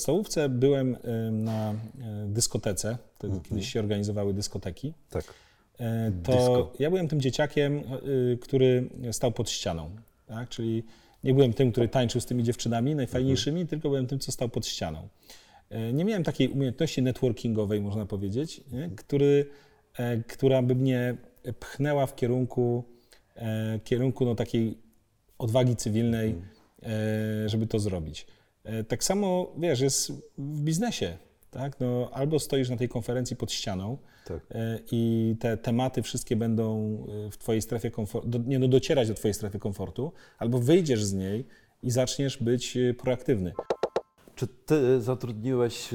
podstawówce byłem na y, dyskotece, Mhm. kiedyś się organizowały dyskoteki. Tak. Y, To Disco. ja byłem tym dzieciakiem, y, który stał pod ścianą, tak? czyli nie byłem tym, który tańczył z tymi dziewczynami najfajniejszymi, tylko byłem tym, co stał pod ścianą. Nie miałem takiej umiejętności networkingowej, można powiedzieć, nie? Który, e, która by mnie pchnęła w kierunku, e, kierunku no, takiej odwagi cywilnej, e, żeby to zrobić. E, Tak samo, wiesz, jest w biznesie, tak? No, albo stoisz na tej konferencji pod ścianą Tak. e, i te tematy wszystkie będą e, w twojej strefie komfortu, do, nie no, docierać do twojej strefy komfortu, albo wyjdziesz z niej i zaczniesz być proaktywny. Czy ty zatrudniłeś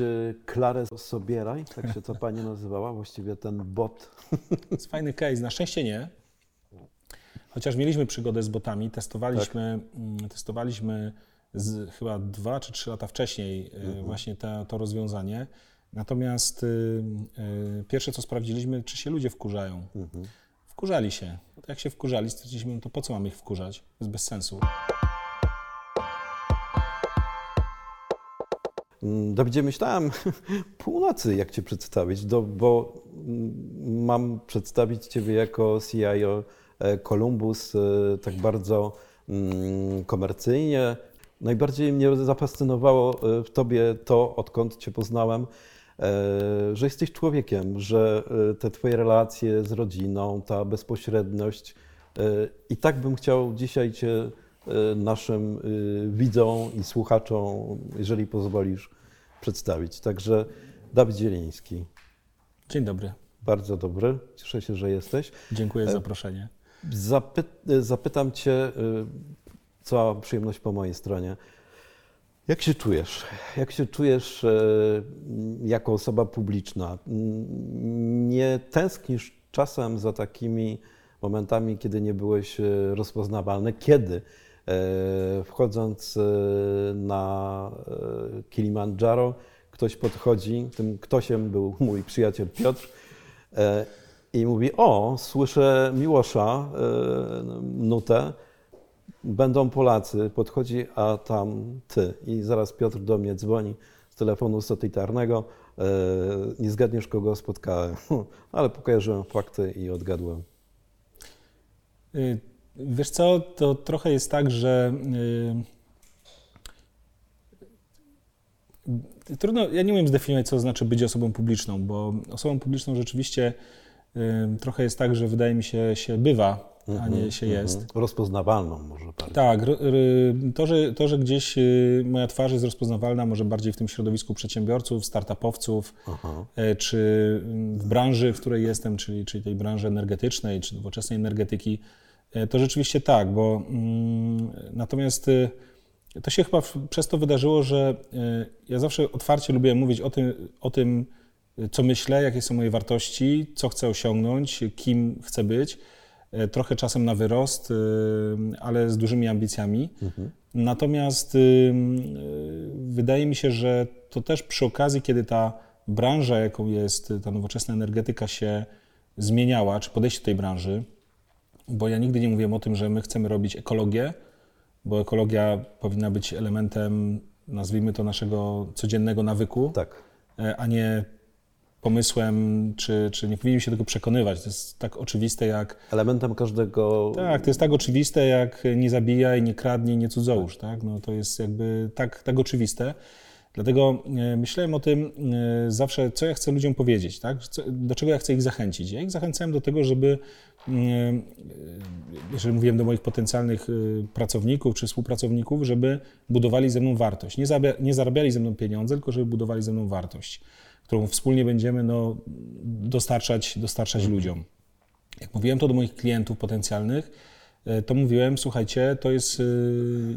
Klarę Sobieraj, tak się to pani nazywała, właściwie ten bot? To jest fajny case. Na szczęście nie. Chociaż mieliśmy przygodę z botami, testowaliśmy, mm, testowaliśmy z, chyba dwa czy trzy lata wcześniej e, właśnie te, to rozwiązanie. Natomiast y, y, pierwsze co sprawdziliśmy, czy się ludzie wkurzają. Wkurzali się. Jak się wkurzali, stwierdziliśmy, no to po co mamy ich wkurzać? To jest bez sensu. Mm, Dawidzie, myślałem północy, jak cię przedstawić, do, bo mm, mam przedstawić ciebie jako CIO e, Columbus e, tak bardzo mm, komercyjnie. Najbardziej mnie zafascynowało e, w tobie to, odkąd cię poznałem, e, że jesteś człowiekiem, że e, te twoje relacje z rodziną, ta bezpośredność. I tak bym chciał dzisiaj cię naszym widzom i słuchaczom, jeżeli pozwolisz, przedstawić. Także Dawid Zieliński, Dzień dobry. bardzo dobry, cieszę się, że jesteś. Dziękuję za zaproszenie. Zapy zapytam Cię, cała przyjemność po mojej stronie. Jak się czujesz? Jak się czujesz y, jako osoba publiczna? Nie tęsknisz czasem za takimi momentami, kiedy nie byłeś y, rozpoznawalny? Kiedy? y, Wchodząc na Kilimandżaro, ktoś podchodzi, tym ktośem był mój przyjaciel Piotr, e, i mówi: O, słyszę Miłosza e, nutę, będą Polacy, podchodzi, a tam ty. I zaraz Piotr do mnie dzwoni z telefonu satelitarnego. E, nie zgadniesz, kogo spotkałem, ale pokażę fakty i odgadłem. Y, Wiesz co, to trochę jest tak, że y, trudno, ja nie umiem zdefiniować, co znaczy być osobą publiczną, bo osobą publiczną rzeczywiście trochę jest tak, że wydaje mi się, się bywa, a nie się jest. Mhm. Rozpoznawalną może bardziej. Tak, to że, to, że gdzieś y, moja twarz jest rozpoznawalna, może bardziej w tym środowisku przedsiębiorców, startupowców, Aha. e, czy mm, w branży, w której jestem, czyli, czyli tej branży energetycznej, czy nowoczesnej energetyki, e, to rzeczywiście tak, bo mm, natomiast y, to się chyba przez to wydarzyło, że ja zawsze otwarcie lubię mówić o tym, o tym, co myślę, jakie są moje wartości, co chcę osiągnąć, kim chcę być. E, Trochę czasem na wyrost, y, ale z dużymi ambicjami. Natomiast y, y, wydaje mi się, że to też przy okazji, kiedy ta branża, jaką jest ta nowoczesna energetyka, się zmieniała, czy podejście do tej branży, bo ja nigdy nie mówiłem o tym, że my chcemy robić ekologię, bo ekologia powinna być elementem, nazwijmy to, naszego codziennego nawyku, Tak. e, a nie pomysłem, czy, czy nie powinniśmy się tego przekonywać. To jest tak oczywiste jak Elementem każdego. tak, to jest tak oczywiste jak nie zabijaj, nie kradnij, nie cudzołóż, tak? No to jest jakby tak, tak oczywiste. Dlatego e, myślałem o tym e, zawsze, co ja chcę ludziom powiedzieć, tak? Do czego ja chcę ich zachęcić. Ja ich zachęcałem do tego, żeby, e, e, jeżeli mówiłem do moich potencjalnych pracowników czy współpracowników, żeby budowali ze mną wartość. Nie zarabiali ze mną pieniądze, tylko żeby budowali ze mną wartość, którą wspólnie będziemy no, dostarczać, dostarczać ludziom. Jak mówiłem to do moich klientów potencjalnych, e, to mówiłem, słuchajcie, to jest e,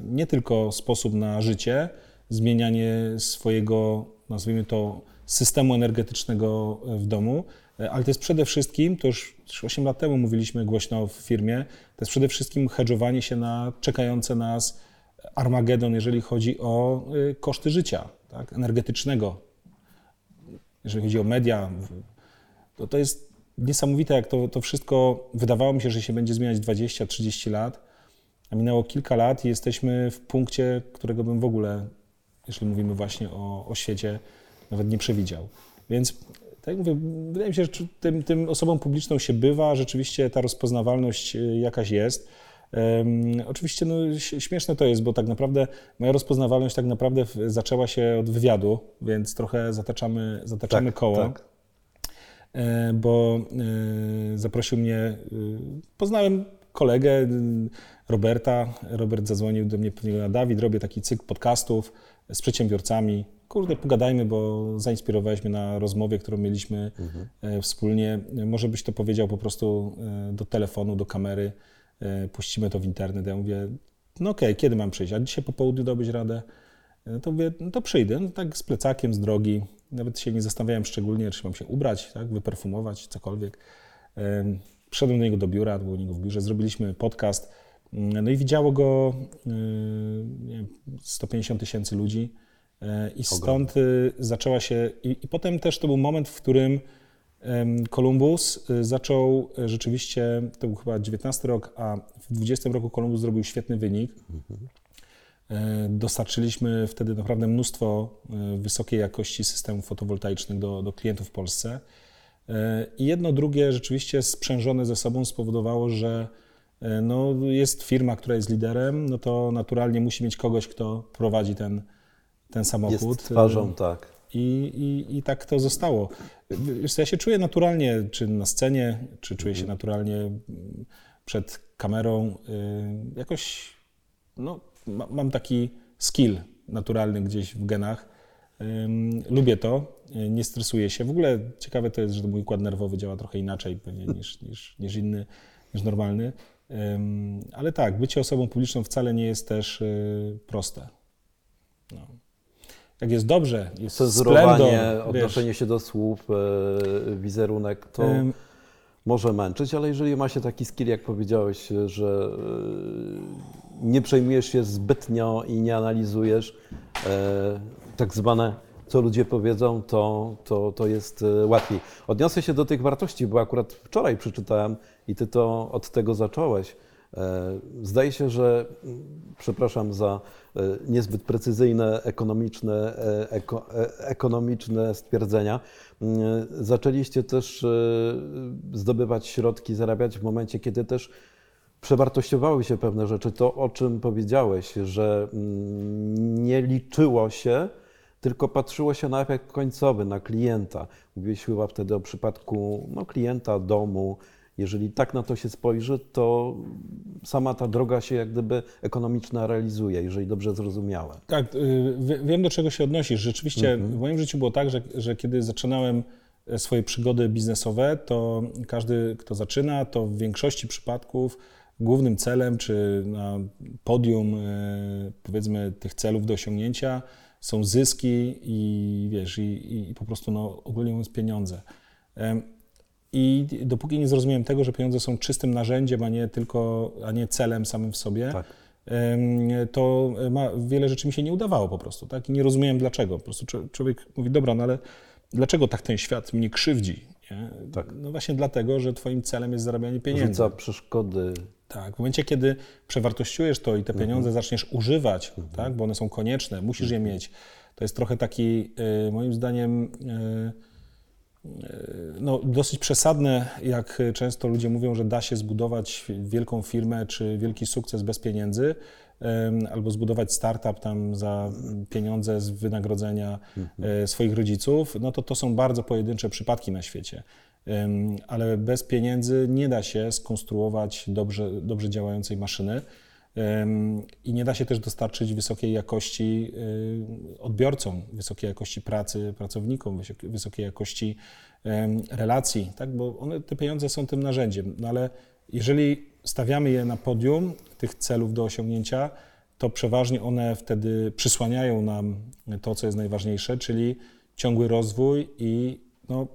nie tylko sposób na życie, zmienianie swojego, nazwijmy to, systemu energetycznego w domu, e, ale to jest przede wszystkim, to już już 8 lat temu mówiliśmy głośno w firmie, to jest przede wszystkim hedżowanie się na czekające nas Armagedon, jeżeli chodzi o e, koszty życia tak, energetycznego, jeżeli chodzi o media, to, to jest niesamowite, jak to, to wszystko wydawało mi się, że się będzie zmieniać 20-30 lat, a minęło kilka lat i jesteśmy w punkcie, którego bym w ogóle jeśli mówimy właśnie o, o świecie, nawet nie przewidział. Więc tak jak mówię, wydaje mi się, że tym, tym osobom publiczną się bywa, rzeczywiście ta rozpoznawalność y, jakaś jest. Oczywiście no, śmieszne to jest, bo tak naprawdę moja rozpoznawalność tak naprawdę zaczęła się od wywiadu, więc trochę zataczamy, zataczamy tak, koło. Tak. E, bo e, zaprosił mnie, e, poznałem kolegę Roberta. Robert zadzwonił do mnie pewnie na Dawid, robię taki cykl podcastów z przedsiębiorcami. Kurde, pogadajmy, bo zainspirowałeś mnie na rozmowie, którą mieliśmy mhm. wspólnie. Może byś to powiedział po prostu do telefonu, do kamery, puścimy to w internet. Ja mówię, no okej, okay, kiedy mam przyjść? A dzisiaj po południu dobyć radę? To mówię, no to przyjdę, no tak z plecakiem, z drogi. Nawet się nie zastanawiałem szczególnie, czy mam się ubrać, tak, wyperfumować, cokolwiek. Wszedłem do niego do biura, był u niego w biurze, zrobiliśmy podcast. Mm, no i widziało go wiem, 150 tysięcy ludzi. E, I stąd y, zaczęła się. I, I, potem też to był moment, w którym Columbus y, zaczął e, rzeczywiście, to był chyba 19 rok, a w 20 roku Columbus zrobił świetny wynik. E, dostarczyliśmy wtedy naprawdę mnóstwo e, wysokiej jakości systemów fotowoltaicznych do, do klientów w Polsce. E, I jedno, drugie rzeczywiście sprzężone ze sobą spowodowało, że no, jest firma, która jest liderem, no to naturalnie musi mieć kogoś, kto prowadzi ten, ten samochód. Jest twarzą, tak. I, i, I tak to zostało. Wiesz, ja się czuję naturalnie, czy na scenie, czy czuję się mhm. naturalnie przed kamerą. Jakoś no, mam taki skill naturalny gdzieś w genach. Lubię to, e, nie stresuję się. W ogóle ciekawe to jest, że mój układ nerwowy działa trochę inaczej pewnie niż, niż, niż inny, niż normalny. Ale tak, bycie osobą publiczną wcale nie jest też e, proste. No. Jak jest dobrze, jest Cenzurowanie, odnoszenie się do słów, e, wizerunek, to może męczyć, ale jeżeli ma się taki skill, jak powiedziałeś, że nie przejmujesz się zbytnio i nie analizujesz e, tak zwane, co ludzie powiedzą, to, to, to jest e, łatwiej. Odniosę się do tych wartości, bo akurat wczoraj przeczytałem i ty to od tego zacząłeś. E, zdaje się, że, przepraszam za niezbyt precyzyjne ekonomiczne, eko, ekonomiczne stwierdzenia, zaczęliście też zdobywać środki, zarabiać w momencie, kiedy też przewartościowały się pewne rzeczy. To, o czym powiedziałeś, że mm, nie liczyło się, tylko patrzyło się na efekt końcowy, na klienta. Mówiłeś chyba wtedy o przypadku no, klienta, domu. Jeżeli tak na to się spojrzy, to sama ta droga się jak gdyby ekonomiczna realizuje, jeżeli dobrze zrozumiałem. Tak, y, wiem do czego się odnosisz. Rzeczywiście mhm. w moim życiu było tak, że, że kiedy zaczynałem e, swoje przygody biznesowe, to każdy, kto zaczyna, to w większości przypadków głównym celem, czy na podium, e, powiedzmy, tych celów do osiągnięcia są zyski i wiesz, i, i po prostu, no, ogólnie mówiąc, pieniądze. I dopóki nie zrozumiałem tego, że pieniądze są czystym narzędziem, a nie tylko, a nie celem samym w sobie, tak. to ma, wiele rzeczy mi się nie udawało po prostu, tak? I nie rozumiałem dlaczego. Po prostu człowiek mówi, dobra, no ale dlaczego tak ten świat mnie krzywdzi? Tak. No właśnie dlatego, że twoim celem jest zarabianie pieniędzy. Rzuca przeszkody. Tak, w momencie, kiedy przewartościujesz to i te pieniądze mhm. zaczniesz używać, mhm. tak, bo one są konieczne, musisz je mhm. mieć, to jest trochę taki, y, moim zdaniem, y, y, no, dosyć przesadne, jak często ludzie mówią, że da się zbudować wielką firmę czy wielki sukces bez pieniędzy, albo zbudować startup tam za pieniądze z wynagrodzenia swoich rodziców, no to to są bardzo pojedyncze przypadki na świecie. Ale bez pieniędzy nie da się skonstruować dobrze, dobrze działającej maszyny i nie da się też dostarczyć wysokiej jakości y, odbiorcom, wysokiej jakości pracy pracownikom, wysokiej jakości relacji, tak? bo one, te pieniądze są tym narzędziem, no ale jeżeli stawiamy je na podium tych celów do osiągnięcia, to przeważnie one wtedy przysłaniają nam to, co jest najważniejsze, czyli ciągły rozwój i no,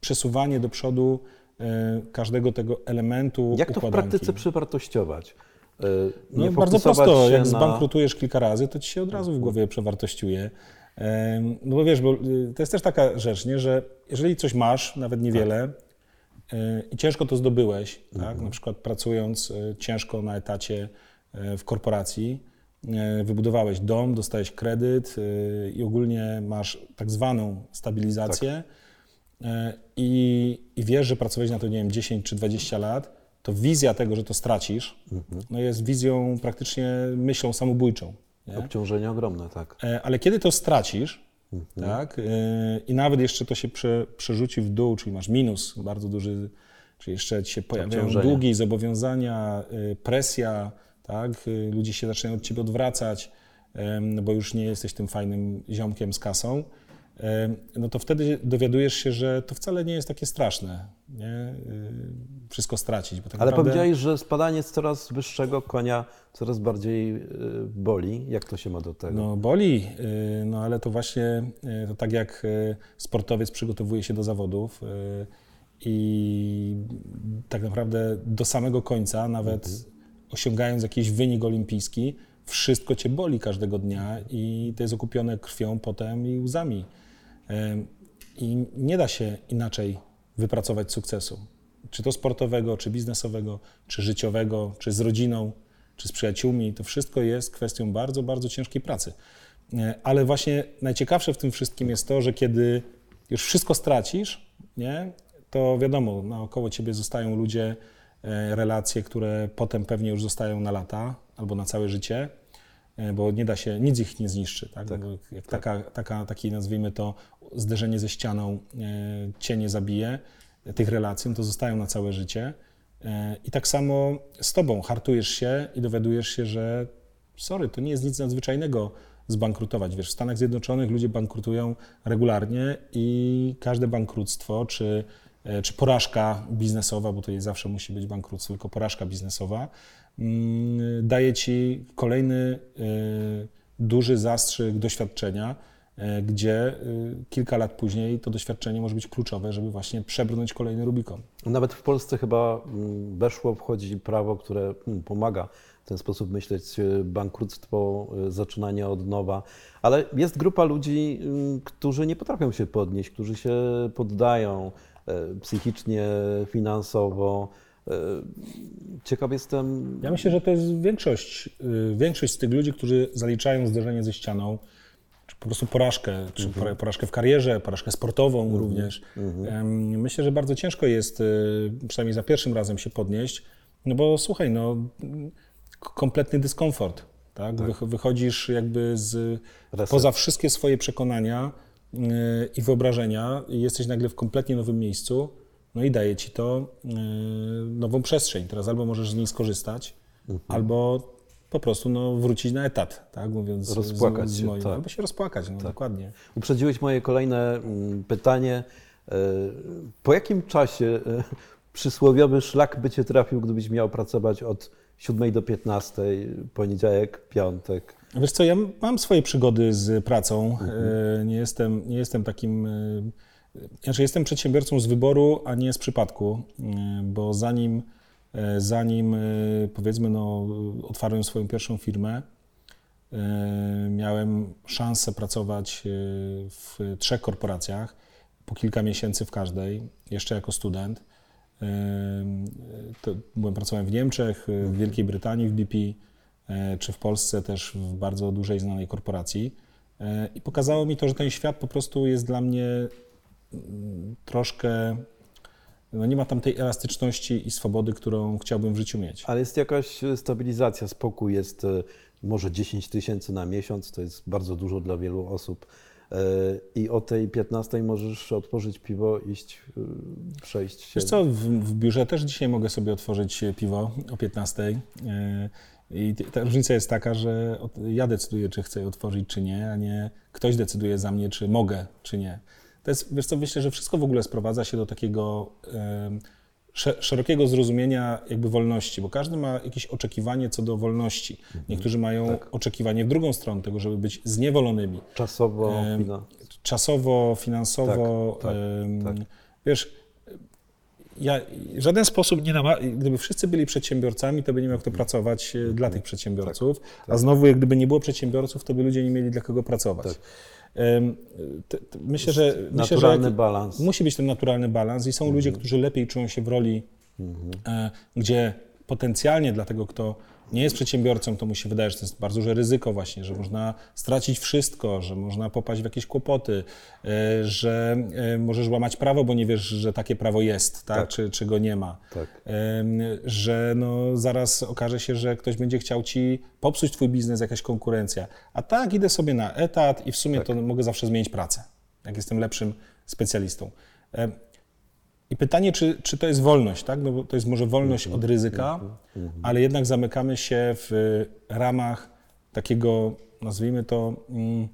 przesuwanie do przodu e, każdego tego elementu Jak to w praktyce przewartościować? E, no, bardzo prosto, jak na... zbankrutujesz kilka razy, to ci się od razu w głowie przewartościuje. No bo wiesz, bo to jest też taka rzecz, nie, że jeżeli coś masz, nawet niewiele, tak. i ciężko to zdobyłeś, tak, mhm. tak? na przykład pracując ciężko na etacie w korporacji, wybudowałeś dom, dostałeś kredyt i ogólnie masz tak zwaną stabilizację e, i, i wiesz, że pracowałeś na to, nie wiem, 10 czy 20 lat, to wizja tego, że to stracisz, no jest wizją praktycznie myślą samobójczą. Nie? Obciążenie ogromne, tak. E, Ale kiedy to stracisz, tak, e, i nawet jeszcze to się prze, przerzuci w dół, czyli masz minus bardzo duży, czyli jeszcze się pojawiają długi, zobowiązania, e, presja, tak, ludzie się zaczynają od ciebie odwracać, no bo już nie jesteś tym fajnym ziomkiem z kasą, no to wtedy dowiadujesz się, że to wcale nie jest takie straszne, nie? E, Wszystko stracić, tak Ale naprawdę... powiedziałeś, że spadanie z coraz wyższego konia coraz bardziej y, boli. Jak to się ma do tego? No boli, y, no ale to właśnie y, to tak jak y, sportowiec przygotowuje się do zawodów y, i tak naprawdę do samego końca, nawet osiągając jakiś wynik olimpijski, wszystko cię boli każdego dnia i to jest okupione krwią, potem i łzami. I nie da się inaczej wypracować sukcesu. Czy to sportowego, czy biznesowego, czy życiowego, czy z rodziną, czy z przyjaciółmi. To wszystko jest kwestią bardzo, bardzo ciężkiej pracy. E, Ale właśnie najciekawsze w tym wszystkim jest to, że kiedy już wszystko stracisz, nie, to wiadomo, naokoło ciebie zostają ludzie, e, relacje, które potem pewnie już zostają na lata albo na całe życie, e, bo nie da się, nic ich nie zniszczy. Tak? Tak, jak taka, taka, taki nazwijmy to zderzenie ze ścianą e, cię nie zabije, tych relacji, no to zostają na całe życie. E, I tak samo z tobą hartujesz się i dowiadujesz się, że sorry, to nie jest nic nadzwyczajnego zbankrutować. Wiesz, w Stanach Zjednoczonych ludzie bankrutują regularnie i każde bankructwo, czy, e, czy porażka biznesowa, bo to nie zawsze musi być bankructwo, tylko porażka biznesowa, mm, daje ci kolejny duży zastrzyk doświadczenia, gdzie e, kilka lat później to doświadczenie może być kluczowe, żeby właśnie przebrnąć kolejny Rubikon. Nawet w Polsce chyba mm, weszło, wchodzi prawo, które mm, pomaga w ten sposób myśleć, y, bankructwo, zaczynanie od nowa. Ale jest grupa ludzi, mm, którzy nie potrafią się podnieść, którzy się poddają e, psychicznie, finansowo. E, Ciekaw jestem, Ja myślę, że to jest większość, y, większość z tych ludzi, którzy zaliczają zderzenie ze ścianą, po prostu porażkę, czy pora- porażkę w karierze, porażkę sportową również. Em, Myślę, że bardzo ciężko jest, y, przynajmniej za pierwszym razem się podnieść, no bo słuchaj, no kompletny dyskomfort, tak? Wych- Wychodzisz jakby z, Reset. poza wszystkie swoje przekonania y, i wyobrażenia i jesteś nagle w kompletnie nowym miejscu, no i daje ci to y, nową przestrzeń. Teraz albo możesz z niej skorzystać, albo po prostu no, wrócić na etat, tak? Mówiąc Rozpłakać z, z się, moim, tak. albo się rozpłakać, no dokładnie. Uprzedziłeś moje kolejne mm, pytanie. E, Po jakim czasie e, przysłowiowy szlak by cię trafił, gdybyś miał pracować od 7 do 15, poniedziałek, piątek? Wiesz co, ja mam swoje przygody z pracą. E, Nie, jestem, nie jestem takim. Znaczy, jestem przedsiębiorcą z wyboru, a nie z przypadku, bo zanim, zanim e, powiedzmy, no, otwarłem swoją pierwszą firmę, e, miałem szansę pracować e, w trzech korporacjach, po kilka miesięcy w każdej, jeszcze jako student. E, byłem, pracowałem w Niemczech, e, w Wielkiej Brytanii, w BP, e, czy w Polsce też w bardzo dużej znanej korporacji. E, I pokazało mi to, że ten świat po prostu jest dla mnie mm, troszkę, no nie ma tam tej elastyczności i swobody, którą chciałbym w życiu mieć. Ale jest jakaś stabilizacja, spokój, jest e, może 10 tysięcy na miesiąc, to jest bardzo dużo dla wielu osób. E, I o tej 15 możesz otworzyć piwo, iść, e, przejść się. Wiesz co, w, w biurze też dzisiaj mogę sobie otworzyć piwo o 15. e, I ta różnica jest taka, że ja decyduję, czy chcę je otworzyć, czy nie, a nie ktoś decyduje za mnie, czy mogę, czy nie. To jest, wiesz co, myślę, że wszystko w ogóle sprowadza się do takiego szerokiego zrozumienia jakby wolności, bo każdy ma jakieś oczekiwanie co do wolności. Niektórzy mają oczekiwanie w drugą stronę tego, żeby być zniewolonymi Czasowo, czasowo, finansowo. Tak, tak, tak. Wiesz, ja w żaden sposób nie nama- Gdyby wszyscy byli przedsiębiorcami, to by nie miał kto pracować e, dla tych przedsiębiorców, a znowu, jak gdyby nie było przedsiębiorców, to by ludzie nie mieli dla kogo pracować. Myślę, że, myślę, że naturalny balans. musi być ten naturalny balans i są ludzie, którzy lepiej czują się w roli, e, gdzie potencjalnie dla tego, kto nie jest przedsiębiorcą, to mu się wydaje, że to jest bardzo duże ryzyko właśnie, że można stracić wszystko, że można popaść w jakieś kłopoty, e, że e, możesz łamać prawo, bo nie wiesz, że takie prawo jest, tak? Tak. Czy, czy go nie ma. Tak. Że no, zaraz okaże się, że ktoś będzie chciał ci popsuć twój biznes, jakaś konkurencja. A tak, idę sobie na etat i w sumie to mogę zawsze zmienić pracę, jak jestem lepszym specjalistą. I pytanie, czy, czy to jest wolność, tak? No bo to jest może wolność od ryzyka, ale jednak zamykamy się w ramach takiego, nazwijmy to, mm,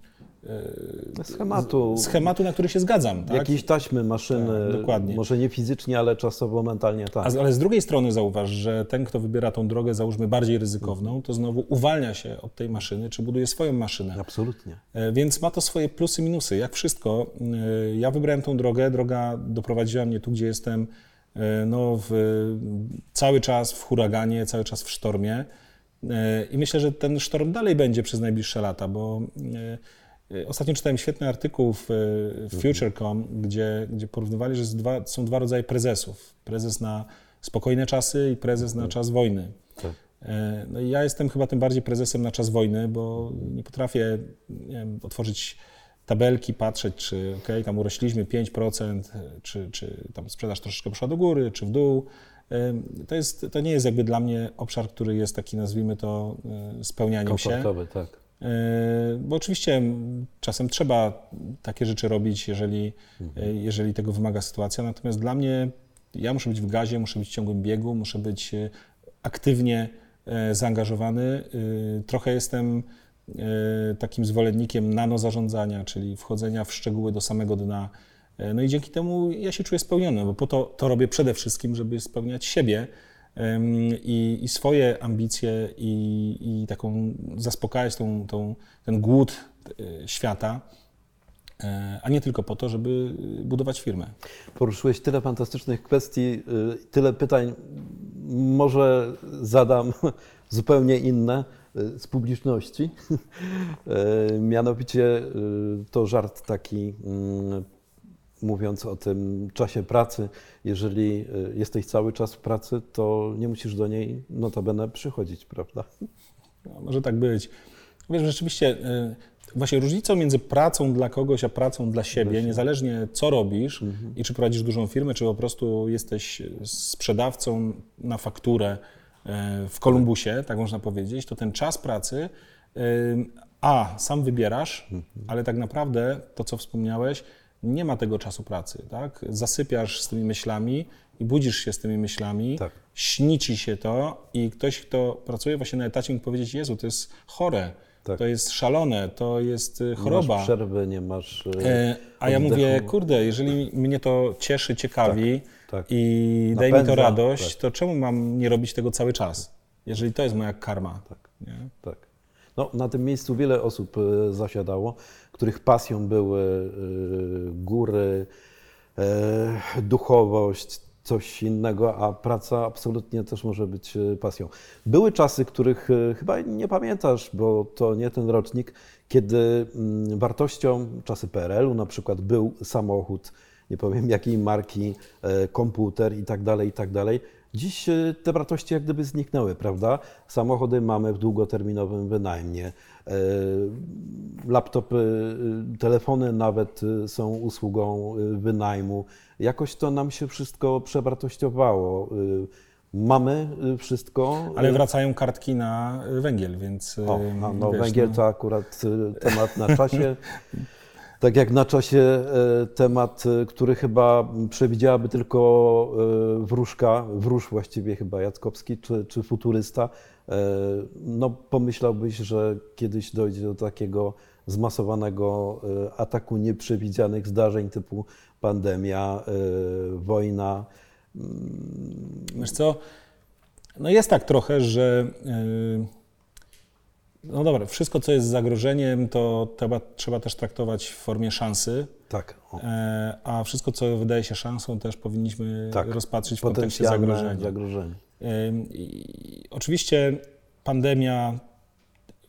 Schematu, schematu, na który się zgadzam. Tak? jakiejś taśmy, maszyny, Tak, dokładnie. może nie fizycznie, ale czasowo, mentalnie tak. Ale z drugiej strony zauważ, że ten, kto wybiera tą drogę, załóżmy bardziej ryzykowną, to znowu uwalnia się od tej maszyny, czy buduje swoją maszynę. Absolutnie. E, Więc ma to swoje plusy, minusy. Jak wszystko, e, ja wybrałem tą drogę, droga doprowadziła mnie tu, gdzie jestem, e, no, w, cały czas w huraganie, cały czas w sztormie. E, I myślę, że ten sztorm dalej będzie przez najbliższe lata, bo e, e, ostatnio czytałem świetny artykuł w, w Future.com, gdzie, gdzie porównywali, że dwa, są dwa rodzaje prezesów. Prezes na spokojne czasy i prezes na czas wojny. Tak. E, No i ja jestem chyba tym bardziej prezesem na czas wojny, bo nie potrafię nie wiem, otworzyć tabelki, patrzeć, czy ok, tam urośliśmy 5%, czy, czy tam sprzedaż troszeczkę poszła do góry, czy w dół. E, To, jest, to nie jest jakby dla mnie obszar, który jest taki, nazwijmy to, e, spełnianiem się. Komfortowy, tak. E, Bo oczywiście czasem trzeba takie rzeczy robić, jeżeli, e, jeżeli tego wymaga sytuacja. Natomiast dla mnie ja muszę być w gazie, muszę być w ciągłym biegu, muszę być e, aktywnie zaangażowany. Trochę jestem takim zwolennikiem nanozarządzania, czyli wchodzenia w szczegóły do samego dna. No i dzięki temu ja się czuję spełniony, bo po to to robię przede wszystkim, żeby spełniać siebie i, i swoje ambicje i, i taką zaspokajać tą, tą, ten głód e, świata, e, a nie tylko po to, żeby budować firmę. Poruszyłeś tyle fantastycznych kwestii, tyle pytań. Może zadam zupełnie inne z publiczności. Mianowicie to żart taki, mm, mówiąc o tym czasie pracy. Jeżeli y, jesteś cały czas w pracy, to nie musisz do niej notabene przychodzić, prawda? No, może tak być. Wiesz, rzeczywiście, y, właśnie różnicą między pracą dla kogoś, a pracą dla siebie, niezależnie co robisz i czy prowadzisz dużą firmę, czy po prostu jesteś sprzedawcą na fakturę y, w Kolumbusie, tak można powiedzieć, to ten czas pracy, a sam wybierasz, ale tak naprawdę to, co wspomniałeś, nie ma tego czasu pracy, tak? Zasypiasz z tymi myślami i budzisz się z tymi myślami, Tak. śni ci się to i ktoś, kto pracuje właśnie na etacie, mógł powiedzieć, Jezu, to jest chore, Tak. to jest szalone, to jest y, Nie choroba. masz przerwy, nie masz. y, E, A ja mówię, kurde, jeżeli mnie to cieszy, ciekawi tak. i daje mi to Napędza, radość, tak. to czemu mam nie robić tego cały czas? Jeżeli to jest moja karma. Tak. No, na tym miejscu wiele osób e, zasiadało, których pasją były e, góry, e, duchowość, coś innego, a praca absolutnie też może być pasją. Były czasy, których chyba nie pamiętasz, bo to nie ten rocznik, kiedy mm, wartością, czasy PRL-u na przykład, był samochód, nie powiem jakiej marki, komputer i tak dalej, i tak dalej. Dziś e, te wartości jak gdyby zniknęły, prawda? Samochody mamy w długoterminowym wynajmie. e, Laptopy, e, telefony nawet są usługą wynajmu. Jakoś to nam się wszystko przewartościowało. Mamy wszystko. Ale wracają kartki na węgiel, więc... O, a no, wiesz, węgiel no, to akurat temat na czasie. Tak jak na czasie y, temat, y, który chyba przewidziałaby tylko y, wróżka, wróż właściwie chyba Jackowski czy, czy futurysta. No pomyślałbyś, że kiedyś dojdzie do takiego zmasowanego ataku nieprzewidzianych zdarzeń typu pandemia, wojna. Wiesz co, no jest tak trochę, że no dobra, wszystko co jest zagrożeniem, to trzeba, trzeba też traktować w formie szansy, Tak, e, a wszystko co wydaje się szansą też powinniśmy tak. rozpatrzyć w kontekście zagrożenia. zagrożenie. Ym, i Oczywiście pandemia,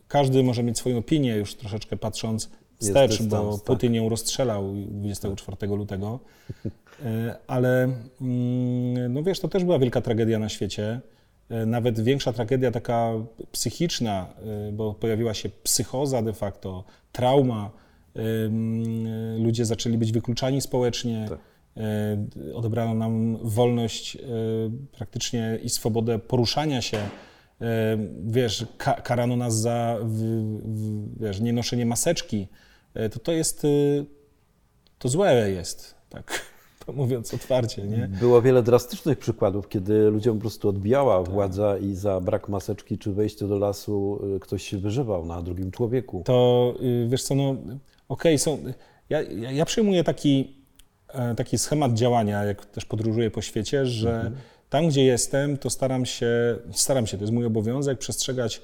każdy może mieć swoją opinię już troszeczkę patrząc wstecz, dystans, bo tak. Putin ją rozstrzelał 24 lutego, Y, ale mm, no wiesz, to też była wielka tragedia na świecie. E, nawet większa tragedia taka psychiczna, e, bo pojawiła się psychoza de facto, trauma, ludzie zaczęli być wykluczani społecznie, tak. odebrano nam wolność praktycznie i swobodę poruszania się. Wiesz, karano nas za wiesz, nienoszenie maseczki. To to jest, to złe jest, tak to mówiąc otwarcie. Nie? Było wiele drastycznych przykładów, kiedy ludziom po prostu odbijała tak. władza i za brak maseczki czy wejście do lasu y, ktoś się wyżywał na drugim człowieku. To y, wiesz co, no okej, okay, są. Ja, ja, ja przyjmuję taki, e, taki schemat działania, jak też podróżuję po świecie, że mhm. tam, gdzie jestem, to staram się, staram się, to jest mój obowiązek, przestrzegać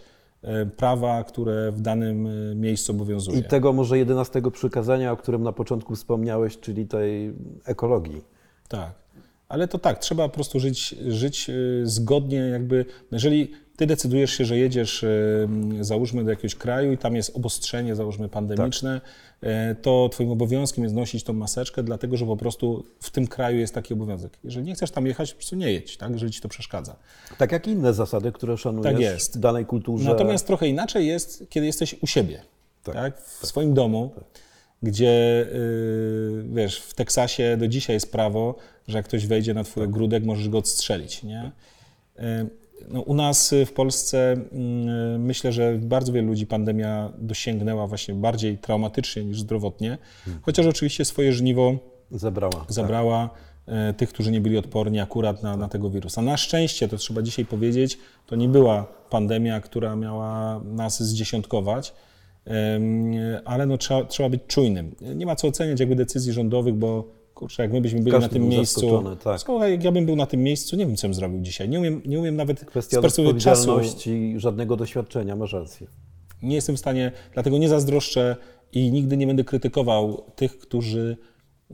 prawa, które w danym e, miejscu obowiązuje. I tego może jedenastego przykazania, o którym na początku wspomniałeś, czyli tej ekologii. Tak. Ale to tak, trzeba po prostu żyć, żyć e, zgodnie, jakby, jeżeli ty decydujesz się, że jedziesz, załóżmy, do jakiegoś kraju i tam jest obostrzenie, załóżmy, pandemiczne, tak. to twoim obowiązkiem jest nosić tą maseczkę, dlatego że po prostu w tym kraju jest taki obowiązek. Jeżeli nie chcesz tam jechać, po prostu nie jedź, tak, jeżeli ci to przeszkadza. Tak jak inne zasady, które szanujesz tak jest. w danej kulturze. Natomiast trochę inaczej jest, kiedy jesteś u siebie, tak, tak w tak. swoim domu, tak. Gdzie, yy, wiesz, w Teksasie do dzisiaj jest prawo, że jak ktoś wejdzie na twój tak. ogródek, możesz go odstrzelić, nie? Yy, no, u nas w Polsce myślę, że bardzo wielu ludzi pandemia dosięgnęła właśnie bardziej traumatycznie niż zdrowotnie, hmm. chociaż oczywiście swoje żniwo zabrała. Tak. zabrała tak. tych, którzy nie byli odporni akurat na, na tego wirusa. Na szczęście, to trzeba dzisiaj powiedzieć, to nie była pandemia, która miała nas zdziesiątkować, ale no, trzeba, trzeba być czujnym. Nie ma co oceniać jakby decyzji rządowych, bo kurczę, jak my byśmy byli Każdy na tym miejscu. Tak. Słuchaj, jak ja bym był na tym miejscu, nie wiem, co bym zrobił dzisiaj. Nie umiem, nie umiem nawet Kwestia z perspektywy czasu. żadnego doświadczenia, masz rację. Nie jestem w stanie, dlatego nie zazdroszczę i nigdy nie będę krytykował tych, którzy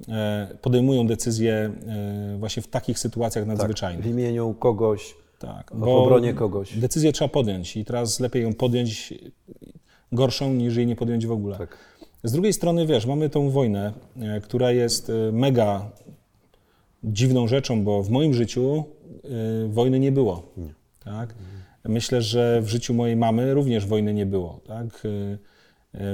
e, podejmują decyzje e, właśnie w takich sytuacjach tak, nadzwyczajnych. Tak, w imieniu kogoś, tak, w obronie kogoś. Decyzję trzeba podjąć i teraz lepiej ją podjąć gorszą, niż jej nie podjąć w ogóle. Tak. Z drugiej strony, wiesz, mamy tą wojnę, e, która jest e, mega dziwną rzeczą, bo w moim życiu e, wojny nie było. Nie. Tak? Myślę, że w życiu mojej mamy również wojny nie było, tak?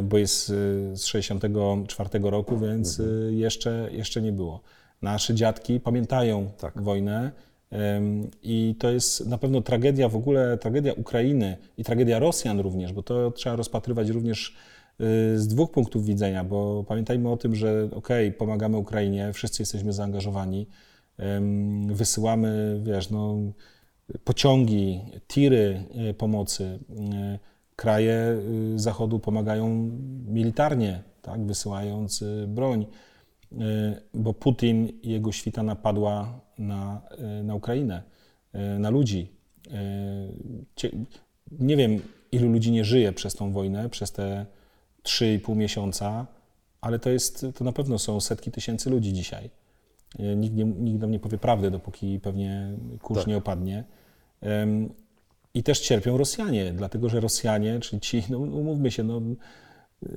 bo jest z 64 roku, więc mhm. jeszcze, jeszcze nie było. Nasze dziadki pamiętają tak. wojnę i to jest na pewno tragedia w ogóle, tragedia Ukrainy i tragedia Rosjan również, bo to trzeba rozpatrywać również z dwóch punktów widzenia, bo pamiętajmy o tym, że ok, pomagamy Ukrainie, wszyscy jesteśmy zaangażowani, wysyłamy, wiesz, no, pociągi, tiry e, pomocy. E, kraje e, Zachodu pomagają militarnie, tak, wysyłając broń, bo Putin i jego świta napadła na, na Ukrainę, na ludzi. Nie wiem, ilu ludzi nie żyje przez tą wojnę, przez te 3,5 miesiąca, ale to, jest, to na pewno są setki tysięcy ludzi dzisiaj. Nikt, nie, nikt nam nie powie prawdy, dopóki pewnie kurz tak. nie opadnie. I też cierpią Rosjanie, dlatego że Rosjanie, czyli ci, no umówmy się, no,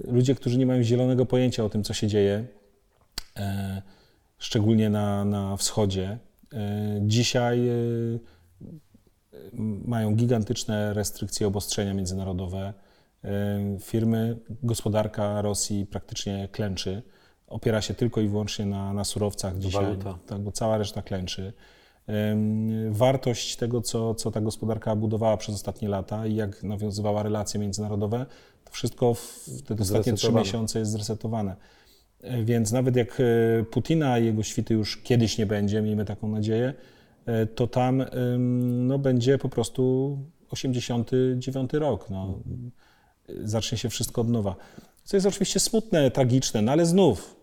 ludzie, którzy nie mają zielonego pojęcia o tym, co się dzieje, szczególnie na, na wschodzie, e, dzisiaj e, mają gigantyczne restrykcje, obostrzenia międzynarodowe firmy, gospodarka Rosji praktycznie klęczy. Opiera się tylko i wyłącznie na, na surowcach dzisiaj, tak, bo cała reszta klęczy. Wartość tego, co, co ta gospodarka budowała przez ostatnie lata i jak nawiązywała relacje międzynarodowe, to wszystko w te ostatnie trzy miesiące jest zresetowane. Więc nawet jak e, Putina i jego świty już kiedyś nie będzie, miejmy taką nadzieję, e, to tam no, będzie po prostu 89 rok. No zacznie się wszystko od nowa. Co jest oczywiście smutne, tragiczne, no ale znów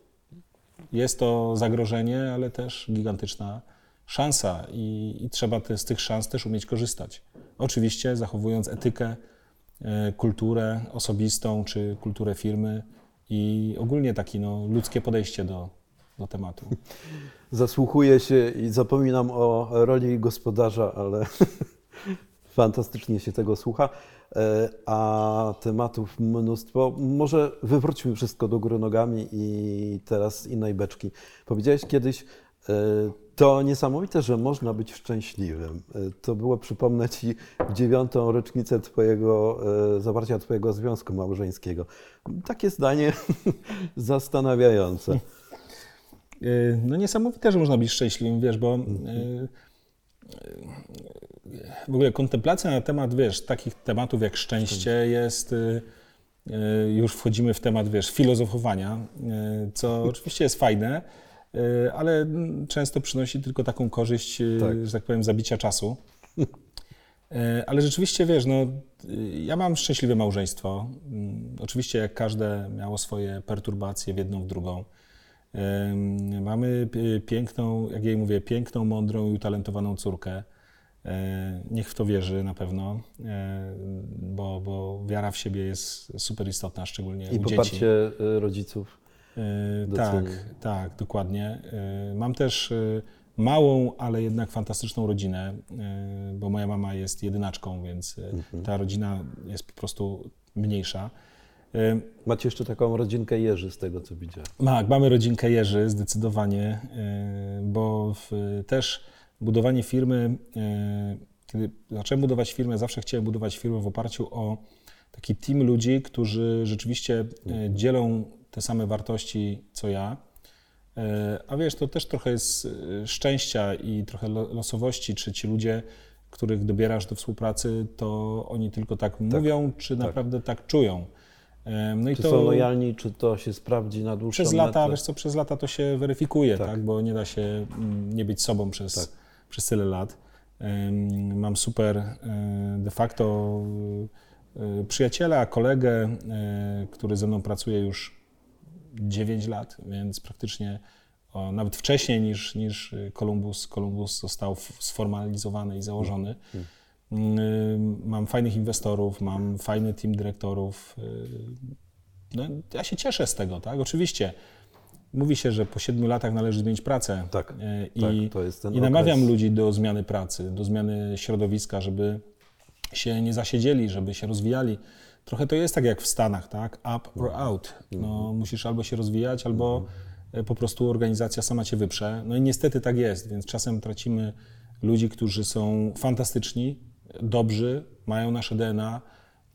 jest to zagrożenie, ale też gigantyczna szansa i, i trzeba te, z tych szans też umieć korzystać. Oczywiście zachowując etykę, e, kulturę osobistą czy kulturę firmy i ogólnie takie no, ludzkie podejście do, do tematu. Zasłuchuję się i zapominam o roli gospodarza, ale fantastycznie się tego słucha. E, a tematów mnóstwo. Może wywróćmy wszystko do góry nogami i teraz innej beczki. Powiedziałeś kiedyś, To niesamowite, że można być szczęśliwym. To było, przypomnę Ci, dziewiątą rocznicę twojego, zawarcia Twojego związku małżeńskiego. Takie zdanie zastanawiające. No niesamowite, że można być szczęśliwym, wiesz, bo w ogóle kontemplacja na temat, wiesz, takich tematów jak szczęście jest, już wchodzimy w temat, wiesz, filozofowania, co oczywiście jest fajne, ale często przynosi tylko taką korzyść, tak. że tak powiem, zabicia czasu. Ale rzeczywiście, wiesz, no, ja mam szczęśliwe małżeństwo. Mm, oczywiście, jak każde, miało swoje perturbacje w jedną, w drugą. Mamy piękną, jak jej mówię, piękną, mądrą i utalentowaną córkę. E, niech w to wierzy na pewno, e, bo, bo wiara w siebie jest super istotna, szczególnie I u poparcie dzieci. E, rodziców. Tak, tak, dokładnie. Mam też małą, ale jednak fantastyczną rodzinę, bo moja mama jest jedynaczką, więc mhm. ta rodzina jest po prostu mniejsza. Macie jeszcze taką rodzinkę Jerzy, z tego co widziałem. Tak, mamy rodzinkę Jerzy, zdecydowanie, bo w, też budowanie firmy, e, kiedy zacząłem budować firmę, zawsze chciałem budować firmę w oparciu o taki team ludzi, którzy rzeczywiście e, dzielą te same wartości co ja. E, a wiesz, to też trochę jest szczęścia i trochę losowości, czy ci ludzie, których dobierasz do współpracy, to oni tylko tak, tak mówią, czy tak. naprawdę tak czują. No czy to, są lojalni, czy to się sprawdzi na dłuższą Przez lata, metę? wiesz co, przez lata to się weryfikuje, tak. tak? bo nie da się mm, nie być sobą przez, tak przez tyle lat. Mam super e, de facto e, przyjaciela, kolegę, e, który ze mną pracuje już 9 lat, więc praktycznie o, nawet wcześniej niż, niż Columbus, Columbus został sformalizowany i założony. Mm, mam fajnych inwestorów, mam fajny team dyrektorów. No, ja się cieszę z tego, tak? Oczywiście Mówi się, że po siedmiu latach należy zmienić pracę. Tak, e, I, tak, to jest ten I namawiam okres. ludzi do zmiany pracy, do zmiany środowiska, żeby się nie zasiedzieli, żeby się rozwijali. Trochę to jest tak jak w Stanach, tak? Up or mhm. out. No, mhm. musisz albo się rozwijać, albo mhm. po prostu organizacja sama cię wyprze. No i niestety tak jest, więc czasem tracimy ludzi, którzy są fantastyczni, dobrzy, mają nasze DNA,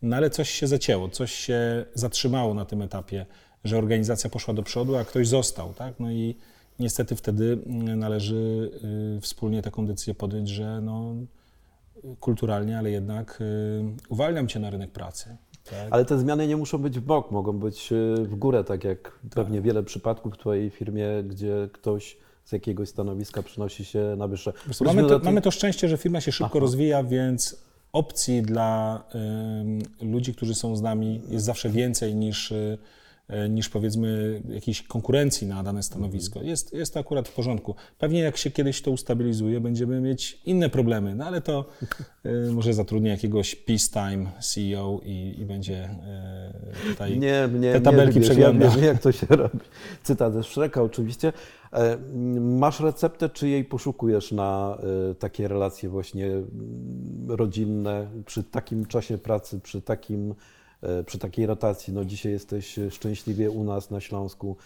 no ale coś się zacięło, coś się zatrzymało na tym etapie że organizacja poszła do przodu, a ktoś został, tak? No i niestety wtedy mm, należy y, wspólnie taką decyzję podjąć, że no, kulturalnie, ale jednak y, uwalniam cię na rynek pracy. Tak? Ale te zmiany nie muszą być w bok, mogą być y, w górę, tak jak tak. pewnie wiele przypadków w Twojej firmie, gdzie ktoś z jakiegoś stanowiska przynosi się na wyższe. Mamy to, mamy to szczęście, że firma się szybko Aha. rozwija, więc opcji dla y, ludzi, którzy są z nami jest zawsze więcej niż y, niż powiedzmy jakiejś konkurencji na dane stanowisko. Jest, jest to akurat w porządku. Pewnie jak się kiedyś to ustabilizuje, będziemy mieć inne problemy, no ale to y, może zatrudnię jakiegoś peacetime CEO i, i będzie y, tutaj nie, nie, te tabelki nie przeglądał. Ja wiem, jak to się robi. Cytat ze Szreka oczywiście. Masz receptę, czy jej poszukujesz na takie relacje właśnie rodzinne, przy takim czasie pracy, przy takim E, przy takiej rotacji. No dzisiaj jesteś szczęśliwie u nas na Śląsku,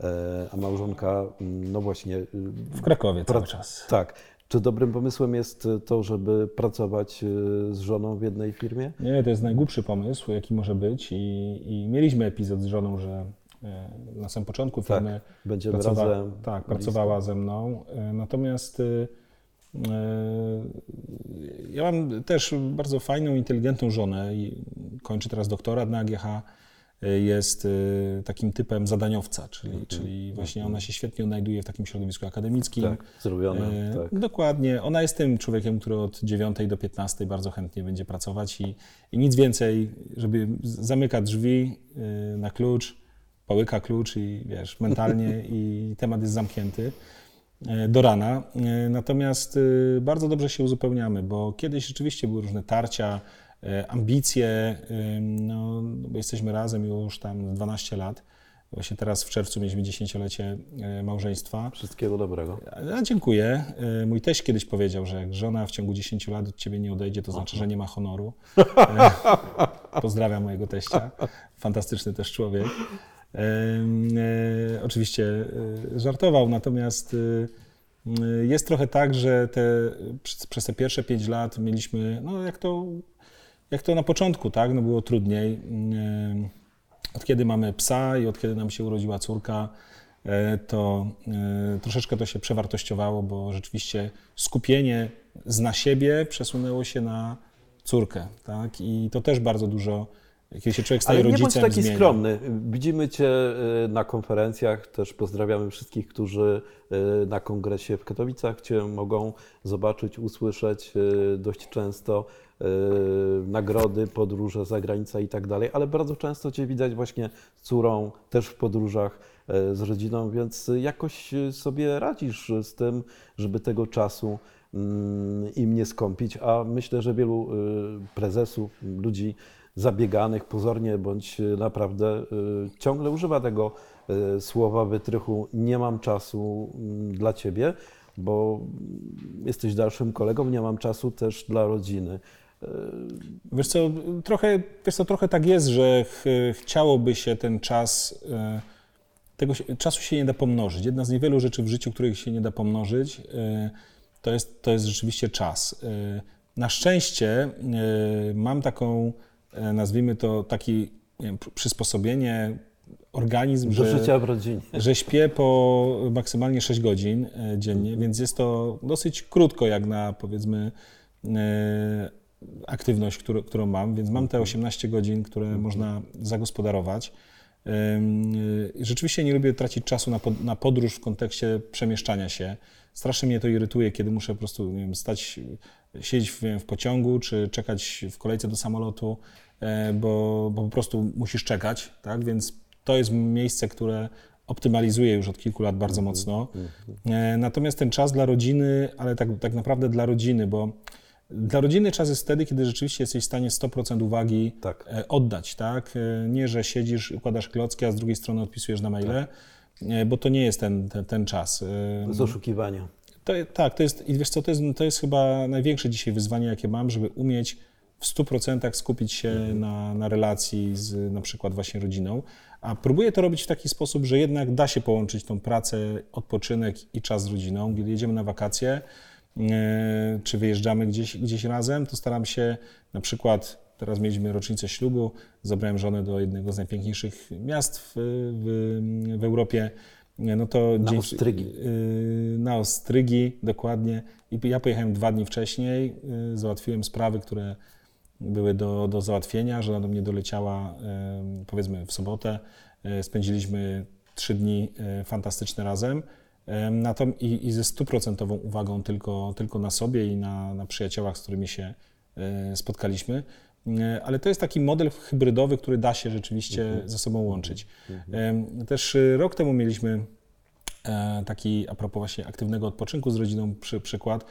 e, a małżonka, mm, no właśnie... Y, w Krakowie cały czas. Tak. Czy dobrym pomysłem jest to, żeby pracować z żoną w jednej firmie? Nie, to jest najgłupszy pomysł, jaki może być i, i mieliśmy epizod z żoną, że e, na samym początku tak, firmy tak, będziemy pracowa razem tak, pracowała ze mną. Natomiast y, E, ja mam też bardzo fajną, inteligentną żonę i kończy teraz doktorat na AGH. E, jest e, takim typem zadaniowca, czyli, mm -hmm. czyli właśnie ona się świetnie odnajduje w takim środowisku akademickim. Tak, zrobione. Tak. Dokładnie. Ona jest tym człowiekiem, który od 9 do 15 bardzo chętnie będzie pracować i, i nic więcej, żeby zamyka drzwi na klucz, połyka klucz i wiesz, mentalnie i temat jest zamknięty. E, do rana. E, natomiast e, bardzo dobrze się uzupełniamy, bo kiedyś rzeczywiście były różne tarcia, ambicje, no, bo jesteśmy razem już tam 12 lat. Właśnie teraz w czerwcu mieliśmy dziesięciolecie małżeństwa. Wszystkiego dobrego. Ja, dziękuję. Mój teść kiedyś powiedział, że jak żona w ciągu 10 lat od ciebie nie odejdzie, to znaczy, że nie ma honoru. Pozdrawiam mojego teścia. Fantastyczny też człowiek. E, oczywiście e, żartował, natomiast Y, jest trochę tak, że te, przez, te pierwsze pięć lat mieliśmy, no jak to, jak to na początku, tak, no było trudniej. Od kiedy mamy psa i od kiedy nam się urodziła córka, to troszeczkę to się przewartościowało, bo rzeczywiście skupienie z na siebie przesunęło się na córkę, tak, i to też bardzo dużo kiedy się człowiek staje Ale nie rodzicem, bądź taki zmienia. skromny. Widzimy Cię y, na konferencjach, też pozdrawiamy wszystkich, którzy y, na kongresie w Katowicach Cię mogą zobaczyć, usłyszeć y, dość często. Nagrody, podróże, zagranica i tak dalej, ale bardzo często Cię widać właśnie z córą, też w podróżach z rodziną, więc jakoś sobie radzisz z tym, żeby tego czasu mm, im nie skąpić, a myślę, że wielu prezesów, ludzi zabieganych pozornie bądź naprawdę y, ciągle używa tego y, słowa wytrychu nie mam czasu mm, dla ciebie, bo jesteś dalszym kolegą, nie mam czasu też dla rodziny. Y, wiesz co, trochę, wiesz co, trochę tak jest, że ch chciałoby się ten czas, tego się, czasu się nie da pomnożyć. Jedna z niewielu rzeczy w życiu, których się nie da pomnożyć, to jest, to jest rzeczywiście czas. Na szczęście mam taką nazwijmy to taki wiem, przysposobienie, organizm, Do że, życia w rodzinie. że śpię po maksymalnie 6 godzin e, dziennie, więc jest to dosyć krótko jak na powiedzmy e, aktywność, którą, którą mam, więc mam te 18 godzin, które mhm. można zagospodarować. Rzeczywiście nie lubię tracić czasu na, pod, na podróż w kontekście przemieszczania się. Strasznie mnie to irytuje, kiedy muszę po prostu nie wiem, stać, siedzieć w, wiem, w pociągu, czy czekać w kolejce do samolotu, e, bo, bo po prostu musisz czekać, tak? Więc to jest miejsce, które optymalizuję już od kilku lat bardzo mhm, mocno. Mhm. E, natomiast ten czas dla rodziny, ale tak, tak naprawdę dla rodziny, bo dla rodziny czas jest wtedy, kiedy rzeczywiście jesteś w stanie 100% uwagi tak. E, oddać, tak? Nie, że siedzisz, układasz klocki, a z drugiej strony odpisujesz na maile. Tak bo to nie jest ten, ten, ten czas. Z oszukiwania. To, tak, to jest, i wiesz co, to jest, to jest chyba największe dzisiaj wyzwanie, jakie mam, żeby umieć w 100% skupić się mhm. na, na relacji z na przykład właśnie rodziną. A próbuję to robić w taki sposób, że jednak da się połączyć tą pracę, odpoczynek i czas z rodziną. Gdy jedziemy na wakacje, yy, czy wyjeżdżamy gdzieś, gdzieś razem, to staram się na przykład Teraz mieliśmy rocznicę ślubu, zabrałem żonę do jednego z najpiękniejszych miast w, w, w Europie. No to na dzień, Ostrygi. Yy, na Ostrygi, dokładnie. I ja pojechałem dwa dni wcześniej, yy, załatwiłem sprawy, które były do, do załatwienia. Żona do mnie doleciała yy, powiedzmy w sobotę. Spędziliśmy trzy dni fantastyczne razem. Na to, i, i ze stuprocentową uwagą tylko, tylko na sobie i na, na przyjaciołach, z którymi się spotkaliśmy. E, ale to jest taki model hybrydowy, który da się rzeczywiście mhm. ze sobą łączyć. Mhm. Też e, rok temu mieliśmy e, taki, a propos właśnie aktywnego odpoczynku z rodziną, przy, przykład.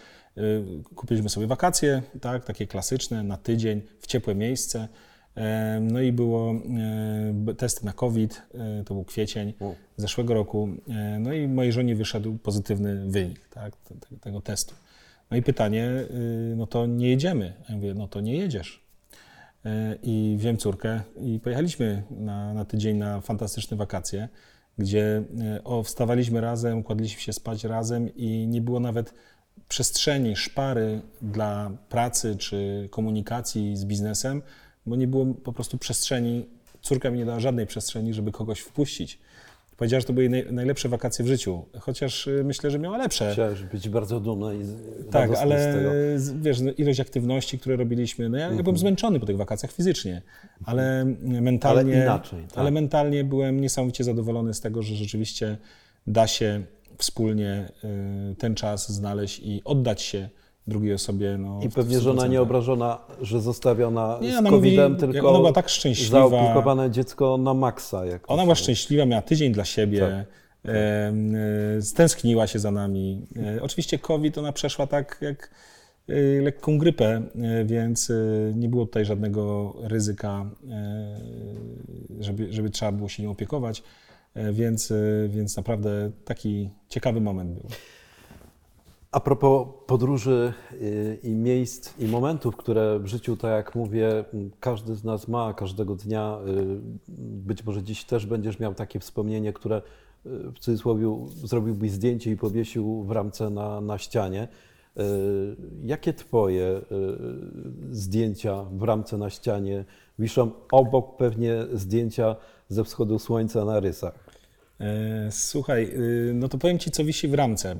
Kupiliśmy sobie wakacje, tak, takie klasyczne, na tydzień, w ciepłe miejsce. No i było testy na COVID, to był kwiecień zeszłego roku. No i mojej żonie wyszedł pozytywny wynik tak, tego testu. No i pytanie, no to nie jedziemy. Ja mówię, no to nie jedziesz. E, i wziąłem córkę i pojechaliśmy na, na tydzień na fantastyczne wakacje, gdzie e, o, wstawaliśmy razem, kładliśmy się spać razem i nie było nawet przestrzeni, szpary dla pracy czy komunikacji z biznesem, bo nie było po prostu przestrzeni. Córka mi nie dała żadnej przestrzeni, żeby kogoś wpuścić. Powiedziała, że to były najlepsze wakacje w życiu, chociaż y, myślę, że miała lepsze. Chciałaś być bardzo dumna i Tak, ale z tego. wiesz, no, ilość aktywności, które robiliśmy, no ja, ja byłem mhm. zmęczony po tych wakacjach fizycznie, ale mentalnie, ale, inaczej, tak. ale mentalnie byłem niesamowicie zadowolony z tego, że rzeczywiście da się wspólnie y, ten czas znaleźć i oddać się drugiej osobie. No, I pewnie żona nie obrażona, że zostawiona nie, z COVID-em, mówi, tylko ona była tak szczęśliwa. zaopiekowane dziecko na maksa. Jak ona była szczęśliwa, miała tydzień dla siebie. Tak. E, stęskniła się za nami. E, oczywiście COVID ona przeszła tak jak e, lekką grypę, e, więc e, nie było tutaj żadnego ryzyka, e, żeby, żeby trzeba było się nią opiekować, więc, więc naprawdę taki ciekawy moment był. A propos podróży y, i miejsc i momentów, które w życiu, tak jak mówię, każdy z nas ma każdego dnia. Y, być może dziś też będziesz miał takie wspomnienie, które w cudzysłowie zrobiłbyś zdjęcie i powiesił w ramce na, na ścianie. Jakie twoje zdjęcia w ramce na ścianie wiszą obok pewnie zdjęcia ze wschodu słońca na rysach? Słuchaj, no to powiem Ci, co wisi w ramce.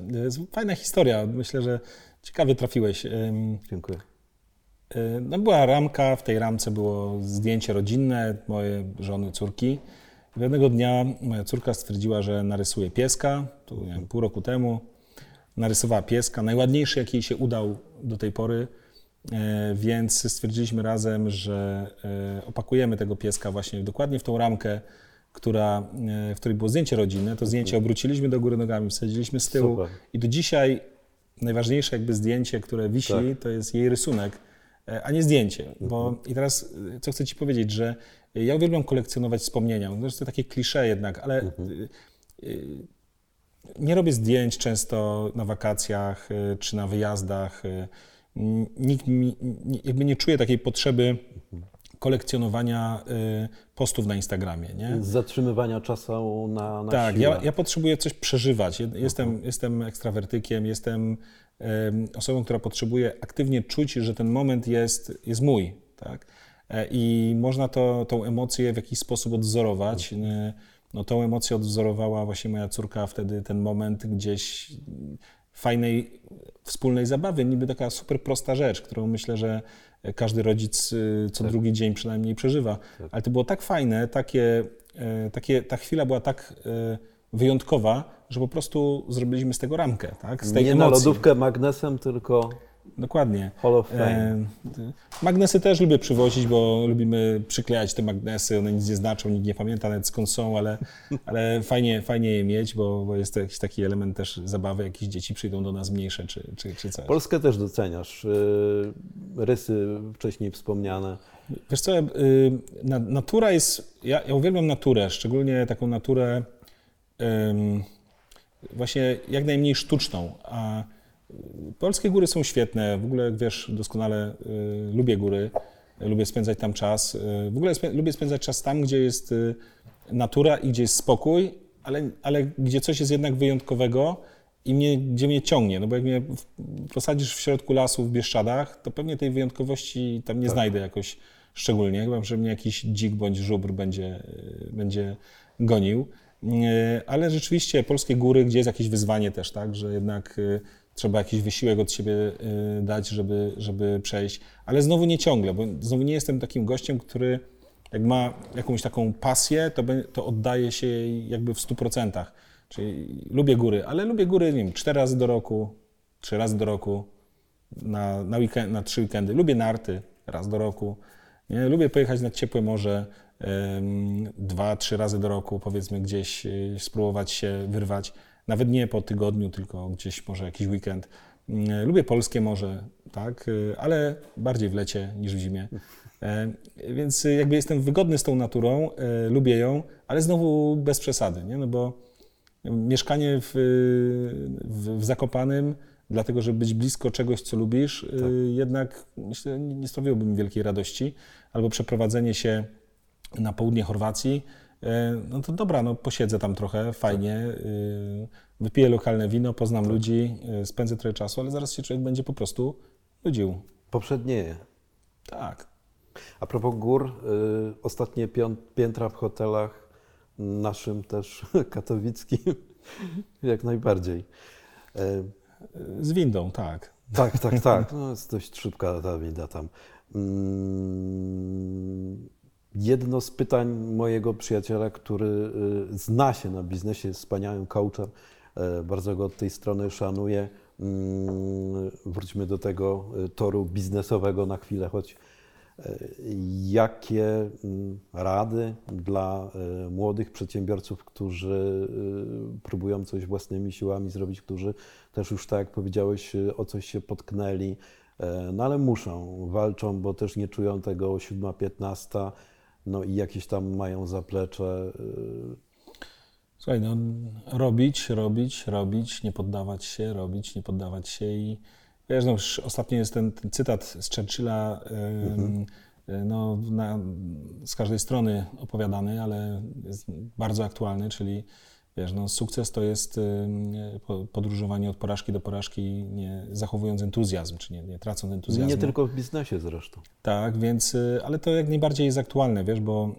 Fajna historia. Myślę, że ciekawie trafiłeś. Dziękuję. No była ramka, w tej ramce było zdjęcie rodzinne mojej żony, córki. Pewnego dnia moja córka stwierdziła, że narysuje pieska, to nie wiem, pół roku temu. Narysowała pieska, najładniejszy jaki jej się udał do tej pory, e, więc stwierdziliśmy razem, że e, opakujemy tego pieska właśnie dokładnie w tą ramkę, która, e, w której było zdjęcie rodzinne. To zdjęcie obróciliśmy do góry nogami, wsadziliśmy z tyłu Super. i do dzisiaj najważniejsze jakby zdjęcie, które wisi, Tak. to jest jej rysunek, a nie zdjęcie. Bo i teraz co chcę Ci powiedzieć, że ja uwielbiam kolekcjonować wspomnienia. No, to takie klisze jednak, ale y, nie robię zdjęć często na wakacjach czy na wyjazdach. Nikt mi, jakby nie czuje takiej potrzeby kolekcjonowania y, postów na Instagramie, nie? Zatrzymywania czasu na, na Tak, ja, ja potrzebuję coś przeżywać. Je- Jestem, jestem ekstrawertykiem, jestem em, osobą, która potrzebuje aktywnie czuć, że ten moment jest, jest mój. Tak? E, I można to, tą emocję w jakiś sposób odwzorować. E, No, tą emocję odwzorowała właśnie moja córka wtedy, ten moment gdzieś fajnej, wspólnej zabawy. Niby taka super prosta rzecz, którą myślę, że każdy rodzic y, co drugi dzień przynajmniej przeżywa. Ale to było tak fajne, takie, e, takie, ta chwila była tak e, wyjątkowa, że po prostu zrobiliśmy z tego ramkę, tak? Z tej Nie na emocji. lodówkę magnesem, tylko Dokładnie. Hall of Fame. E, magnesy też lubię przywozić, bo lubimy przyklejać te magnesy, one nic nie znaczą, nikt nie pamięta nawet skąd są, ale, ale fajnie, fajnie je mieć, bo, bo jest to jakiś taki element też zabawy, jakieś dzieci przyjdą do nas mniejsze czy, czy, czy coś. Polskę też doceniasz. y, Rysy wcześniej wspomniane. Wiesz co, na- natura jest, ja, ja uwielbiam naturę, szczególnie taką naturę właśnie jak najmniej sztuczną, a polskie góry są świetne, w ogóle jak wiesz doskonale y, lubię góry, lubię spędzać tam czas, y, w ogóle spę, lubię spędzać czas tam, gdzie jest y, natura i gdzie jest spokój, ale, ale gdzie coś jest jednak wyjątkowego i mnie, gdzie mnie ciągnie, no bo jak mnie posadzisz w środku lasu w Bieszczadach, to pewnie tej wyjątkowości tam nie znajdę jakoś szczególnie, chyba że mnie jakiś dzik bądź żubr będzie, y, będzie gonił. Ale rzeczywiście polskie góry, gdzie jest jakieś wyzwanie też, tak, że jednak trzeba jakiś wysiłek od siebie y, dać, żeby, żeby przejść, ale znowu nie ciągle, bo znowu nie jestem takim gościem, który jak ma jakąś taką pasję, to, to oddaje się jej jakby w 100%. Czyli lubię góry, ale lubię góry, nie wiem, cztery razy do roku, trzy razy do roku, na, na, weekend, na trzy weekendy. Lubię narty raz do roku. Nie? Lubię pojechać nad ciepłe morze em, dwa, trzy razy do roku, powiedzmy gdzieś y, spróbować się wyrwać. Nawet nie po tygodniu, tylko gdzieś może jakiś weekend. Mm, Lubię polskie morze, tak, y, ale bardziej w lecie niż w zimie. E, Więc y, jakby jestem wygodny z tą naturą, e, lubię ją, ale znowu bez przesady, nie? No bo mieszkanie w, w, w Zakopanym, dlatego żeby być blisko czegoś, co lubisz, y, jednak myślę, nie sprawiłoby mi wielkiej radości. Albo przeprowadzenie się na południe Chorwacji, no to dobra, no posiedzę tam trochę, fajnie, y, wypiję lokalne wino, poznam ludzi, y, spędzę trochę czasu, ale zaraz się człowiek będzie po prostu nudził. Poprzednieje. Tak. A propos gór, ostatnie piętra w hotelach, naszym też katowickim, jak najbardziej. E, Z windą, tak. Tak, tak, tak. No, jest dość szybka ta winda tam. Mm, Jedno z pytań mojego przyjaciela, który y, zna się na biznesie, jest wspaniałym coachem, e, bardzo go od tej strony szanuję. Mm, Wróćmy do tego y, toru biznesowego na chwilę, choć jakie mm, rady dla młodych przedsiębiorców, którzy y, próbują coś własnymi siłami zrobić, którzy też już tak jak powiedziałeś, y, o coś się potknęli, no ale muszą, walczą, bo też nie czują tego 7-15, no i jakieś tam mają zaplecze. y, Słuchaj, no robić, robić, robić, nie poddawać się, robić, nie poddawać się i wiesz, no już ostatnio jest ten, ten cytat z Churchilla, ym, y, no na, z każdej strony opowiadany, ale jest bardzo aktualny, czyli Wiesz, no, sukces to jest podróżowanie od porażki do porażki, nie zachowując entuzjazm, czy nie, nie tracąc entuzjazmu. Nie tylko w biznesie zresztą. Tak, więc, y, ale to jak najbardziej jest aktualne, wiesz, bo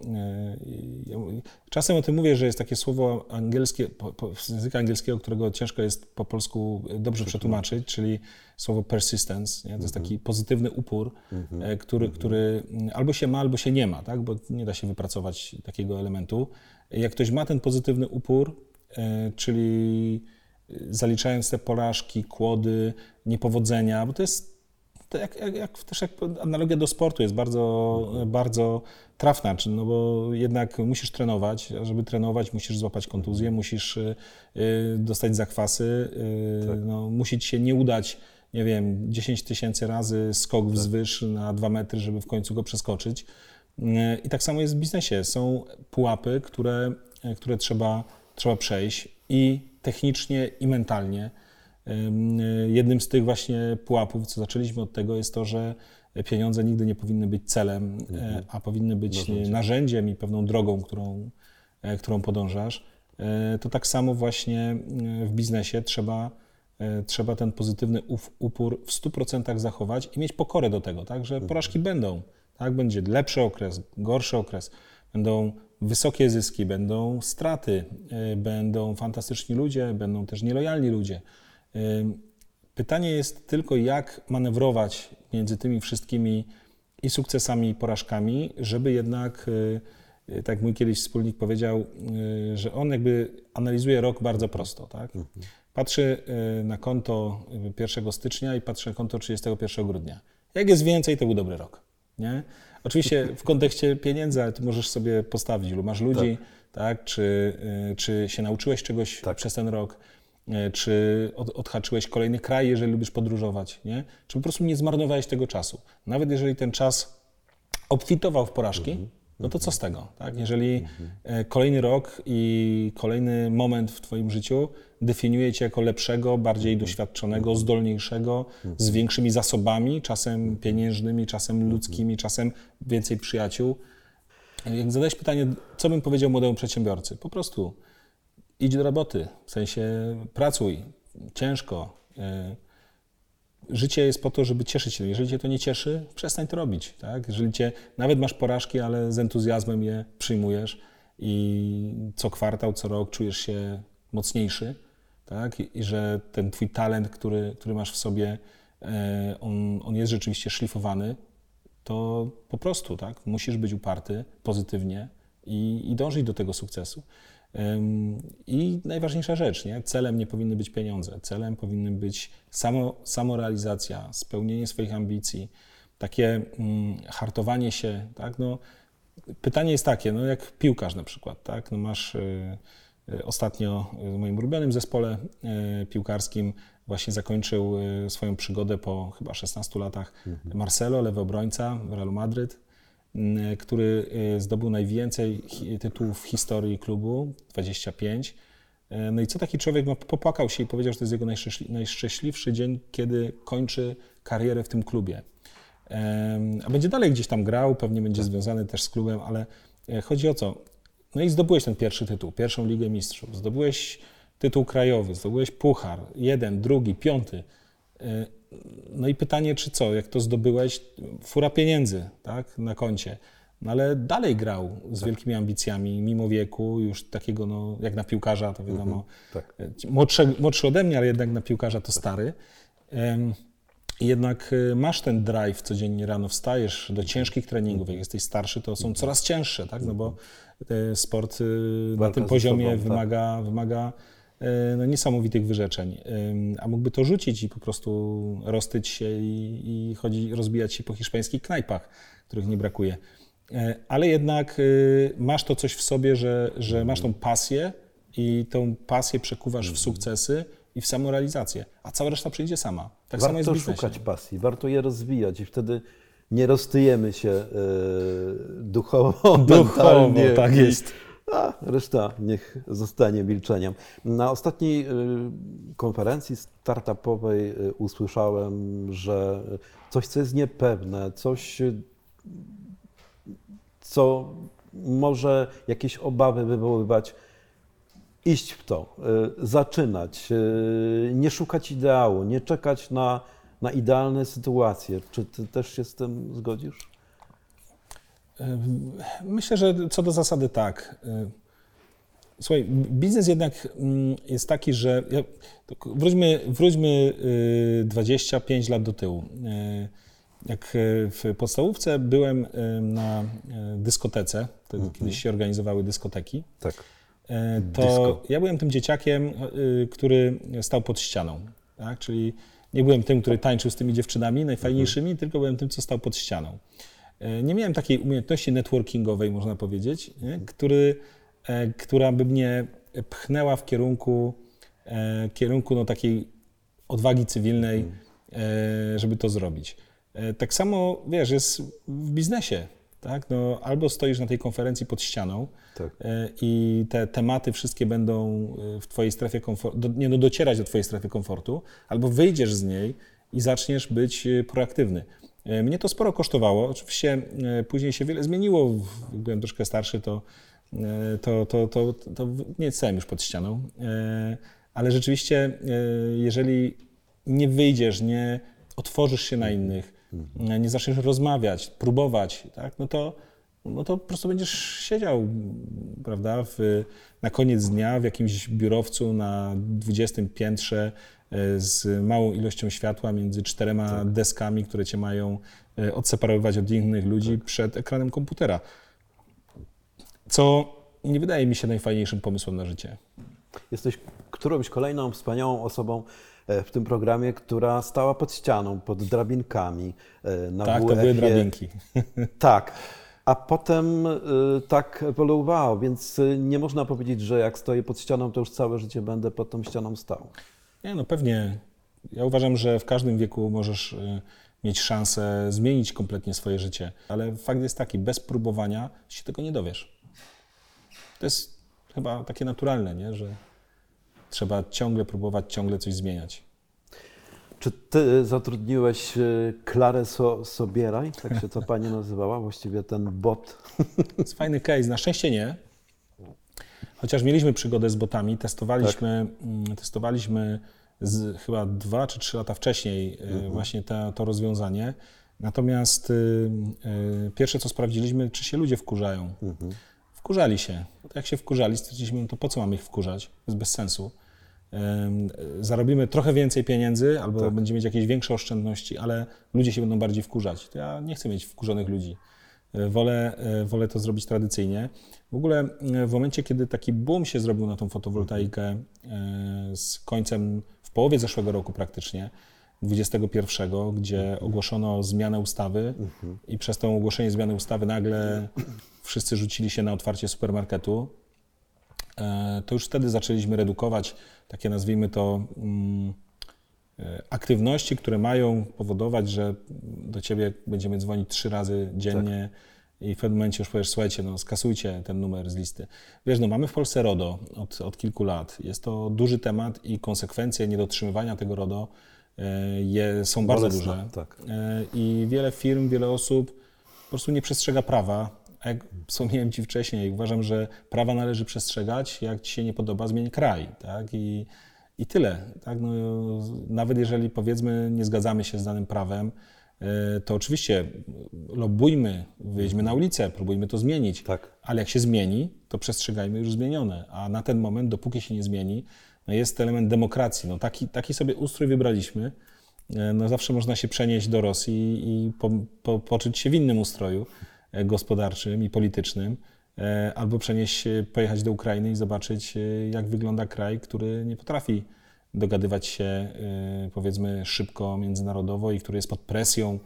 y, czasem o tym mówię, że jest takie słowo angielskie, po, po, z języka angielskiego, którego ciężko jest po polsku dobrze przetłumaczyć, czyli słowo persistence, nie? to jest taki mhm. pozytywny upór, mm-hmm. który, mm-hmm. który albo się ma, albo się nie ma, tak? bo nie da się wypracować takiego elementu. Jak ktoś ma ten pozytywny upór, e, czyli zaliczając te porażki, kłody, niepowodzenia, bo to jest to jak, jak, jak, też jak analogia do sportu jest bardzo, bardzo trafna, no bo jednak musisz trenować, a żeby trenować musisz złapać kontuzję, musisz y, dostać zakwasy, y, tak. no, musi ci się nie udać, nie wiem, 10 tysięcy razy skok tak. wzwyż na 2 metry, żeby w końcu go przeskoczyć. Y, I tak samo jest w biznesie. Są pułapy, które, które trzeba, trzeba przejść i technicznie, i mentalnie. Jednym z tych właśnie pułapów, co zaczęliśmy od tego, jest to, że pieniądze nigdy nie powinny być celem, e, mhm. a powinny być narzędziem. narzędziem i pewną drogą, którą, e, którą podążasz. E, to tak samo właśnie w biznesie trzeba, trzeba ten pozytywny upór w 100% zachować i mieć pokorę do tego, tak, że mhm. porażki będą. Tak, będzie lepszy okres, gorszy okres, będą wysokie zyski, będą straty, będą fantastyczni ludzie, będą też nielojalni ludzie. Pytanie jest tylko, jak manewrować między tymi wszystkimi i sukcesami, i porażkami, żeby jednak, y, y, tak jak mój kiedyś wspólnik powiedział, y, że on jakby analizuje rok bardzo prosto. Tak? Mhm. Patrzy na konto 1 stycznia i patrzy na konto 31 grudnia. Jak jest więcej, to był dobry rok. Nie? Oczywiście w kontekście pieniędzy, ale ty możesz sobie postawić, ilu masz ludzi, tak. tak? Czy, czy się nauczyłeś czegoś tak. przez ten rok E, czy od, odhaczyłeś kolejny kraj, jeżeli lubisz podróżować, nie? Czy po prostu nie zmarnowałeś tego czasu. Nawet jeżeli ten czas obfitował w porażki, mhm. No to co z tego, tak? Jeżeli mhm. e, kolejny rok i kolejny moment w twoim życiu definiuje cię jako lepszego, bardziej mhm. doświadczonego, zdolniejszego, z większymi zasobami, czasem pieniężnymi, czasem ludzkimi, czasem więcej przyjaciół. Jak zadałeś pytanie, co bym powiedział młodemu przedsiębiorcy? Po prostu idź do roboty, w sensie pracuj ciężko. E, życie jest po to, żeby cieszyć się. Jeżeli cię to nie cieszy, przestań to robić. Tak? Jeżeli cię, nawet masz porażki, ale z entuzjazmem je przyjmujesz i co kwartał, co rok czujesz się mocniejszy, tak? I, że ten twój talent, który, który masz w sobie, e, on, on jest rzeczywiście szlifowany, to po prostu tak? musisz być uparty pozytywnie i, i dążyć do tego sukcesu. I najważniejsza rzecz, nie? celem nie powinny być pieniądze, celem powinny być samo, samorealizacja, spełnienie swoich ambicji, takie mm, hartowanie się. Tak? No, pytanie jest takie, no jak piłkarz na przykład, tak? no masz y, y, ostatnio w moim ulubionym zespole y, piłkarskim właśnie zakończył swoją przygodę po chyba 16 latach mhm. Marcelo, lewy obrońca w Realu Madryt który e, zdobył najwięcej tytułów w historii klubu 25. E, no i co taki człowiek no, popłakał się i powiedział, że to jest jego najszczęśliwszy dzień, kiedy kończy karierę w tym klubie. A będzie dalej gdzieś tam grał, pewnie będzie związany też z klubem, ale e, chodzi o co? No i zdobyłeś ten pierwszy tytuł, pierwszą Ligę Mistrzów, zdobyłeś tytuł krajowy, zdobyłeś puchar, jeden, drugi, piąty. No i pytanie, czy co, jak to zdobyłeś, fura pieniędzy tak, na koncie, no ale dalej grał z tak. wielkimi ambicjami, mimo wieku, już takiego, no, jak na piłkarza, to wiadomo, mhm, tak. młodszy, młodszy ode mnie, ale jednak na piłkarza to stary. I jednak y, masz ten drive, codziennie rano wstajesz do ciężkich treningów, jak jesteś starszy, to są coraz cięższe, tak, no bo sport y, na tym poziomie sobą, wymaga, tak. wymaga E, no, niesamowitych wyrzeczeń. A mógłby to rzucić i po prostu roztyć się i, i chodzi, rozbijać się po hiszpańskich knajpach, których nie brakuje. E, ale jednak masz to coś w sobie, że, że masz tą pasję i tą pasję przekuwasz w sukcesy i w samorealizację, a cała reszta przyjdzie sama. Tak warto samo jest w szukać pasji, warto je rozwijać i wtedy nie roztyjemy się e, duchowo, duchowo tak jest a reszta niech zostanie milczeniem. Na ostatniej y, konferencji startupowej y, usłyszałem, że coś, co jest niepewne, coś, y, co może jakieś obawy wywoływać, iść w to, zaczynać, nie szukać ideału, nie czekać na, na idealne sytuacje. Czy ty też się z tym zgodzisz? Myślę, że co do zasady tak. Słuchaj, biznes jednak mm, jest taki, że wróćmy, wróćmy 25 lat do tyłu. Jak w podstawówce byłem na dyskotece, wtedy mhm. kiedyś się organizowały dyskoteki. Tak. To Disco. ja byłem tym dzieciakiem, który stał pod ścianą. Tak? Czyli nie byłem tym, który tańczył z tymi dziewczynami najfajniejszymi, mhm. tylko byłem tym, co stał pod ścianą. E, nie miałem takiej umiejętności networkingowej, można powiedzieć, nie? Który, e, która by mnie pchnęła w kierunku, e, kierunku no, takiej odwagi cywilnej, żeby to zrobić. Tak samo, wiesz, jest w biznesie. Tak? No, albo stoisz na tej konferencji pod ścianą tak. i te tematy wszystkie będą w twojej strefie komfortu, nie no, docierać do twojej strefy komfortu, albo wyjdziesz z niej i zaczniesz być proaktywny. E, mnie to sporo kosztowało. Oczywiście e, później się wiele zmieniło. Byłem troszkę starszy, to, e, to, to, to, to nie stałem już pod ścianą. Ale rzeczywiście, jeżeli nie wyjdziesz, nie otworzysz się na innych, nie zaczniesz rozmawiać, próbować, tak, no to, no to po prostu będziesz siedział, prawda, w, na koniec dnia w jakimś biurowcu na 20 piętrze z małą ilością światła między czterema tak. deskami, które cię mają e, odseparowywać od innych ludzi tak. przed ekranem komputera. Co nie wydaje mi się najfajniejszym pomysłem na życie. Jesteś którąś kolejną wspaniałą osobą e, w tym programie, która stała pod ścianą, pod drabinkami. Na tak, WF-ie. to były drabinki. Tak. A potem tak ewoluowało, więc nie można powiedzieć, że jak stoję pod ścianą, to już całe życie będę pod tą ścianą stał. Nie, no pewnie. Ja uważam, że w każdym wieku możesz y, mieć szansę zmienić kompletnie swoje życie, ale fakt jest taki, bez próbowania się tego nie dowiesz. To jest chyba takie naturalne, nie? że trzeba ciągle próbować, ciągle coś zmieniać. Czy ty zatrudniłeś y, Klarę so Sobieraj, tak się to pani nazywała, właściwie ten bot? To jest fajny case. Na szczęście nie. Chociaż mieliśmy przygodę z botami, testowaliśmy, tak. Mm, testowaliśmy z, chyba dwa czy trzy lata wcześniej e, mhm. właśnie te, to rozwiązanie. Natomiast y, y, pierwsze, co sprawdziliśmy, czy się ludzie wkurzają. Mhm. Wkurzali się. Jak się wkurzali, stwierdziliśmy, no to po co mamy ich wkurzać? To jest bez sensu. Zarobimy trochę więcej pieniędzy, albo tak. będziemy mieć jakieś większe oszczędności, ale ludzie się będą bardziej wkurzać. Ja nie chcę mieć wkurzonych ludzi. E, wolę, e, wolę to zrobić tradycyjnie. W ogóle e, w momencie, kiedy taki boom się zrobił na tą fotowoltaikę z końcem, w połowie zeszłego roku praktycznie, 21, gdzie ogłoszono zmianę ustawy i przez to ogłoszenie zmiany ustawy nagle wszyscy rzucili się na otwarcie supermarketu, to już wtedy zaczęliśmy redukować takie, nazwijmy to, mm, E, aktywności, które mają powodować, że do ciebie będziemy dzwonić trzy razy dziennie tak. I w pewnym momencie już powiesz, słuchajcie, no skasujcie ten numer z listy. Wiesz, no mamy w Polsce RODO od, od kilku lat. Jest to duży temat i konsekwencje niedotrzymywania tego RODO e, je, są bardzo Bolesne, duże. Tak. E, I wiele firm, wiele osób po prostu nie przestrzega prawa. Jak wspomniałem Ci wcześniej, uważam, że prawa należy przestrzegać. Jak Ci się nie podoba, zmień kraj. Tak? I i tyle. Tak? No, nawet jeżeli powiedzmy nie zgadzamy się z danym prawem, to oczywiście lobujmy, wyjdźmy na ulicę, próbujmy to zmienić. Tak. Ale jak się zmieni, to przestrzegajmy już zmienione. A na ten moment, dopóki się nie zmieni, no jest element demokracji. No taki, taki sobie ustrój wybraliśmy. E, no zawsze można się przenieść do Rosji i po, po, poczuć się w innym ustroju e, gospodarczym i politycznym. E, albo przenieść, pojechać do Ukrainy i zobaczyć, e, jak wygląda kraj, który nie potrafi dogadywać się, e, powiedzmy, szybko międzynarodowo i który jest pod presją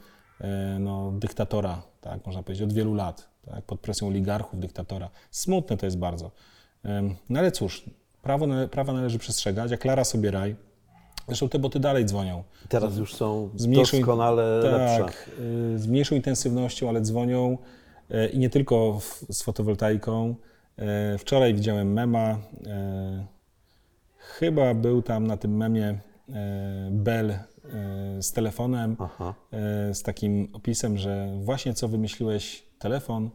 no, dyktatora, tak, można powiedzieć, od wielu lat, tak, pod presją oligarchów, dyktatora. Smutne to jest bardzo. No ale cóż, prawo, prawa należy przestrzegać, jak Klara sobie raj. Zresztą te boty dalej dzwonią. Teraz już są z mniejszą, doskonale tak, lepsze. z mniejszą intensywnością, ale dzwonią i nie tylko z fotowoltaiką. Wczoraj widziałem mema, chyba był tam na tym memie Bell z telefonem, Aha. z takim opisem, że właśnie co wymyśliłeś telefon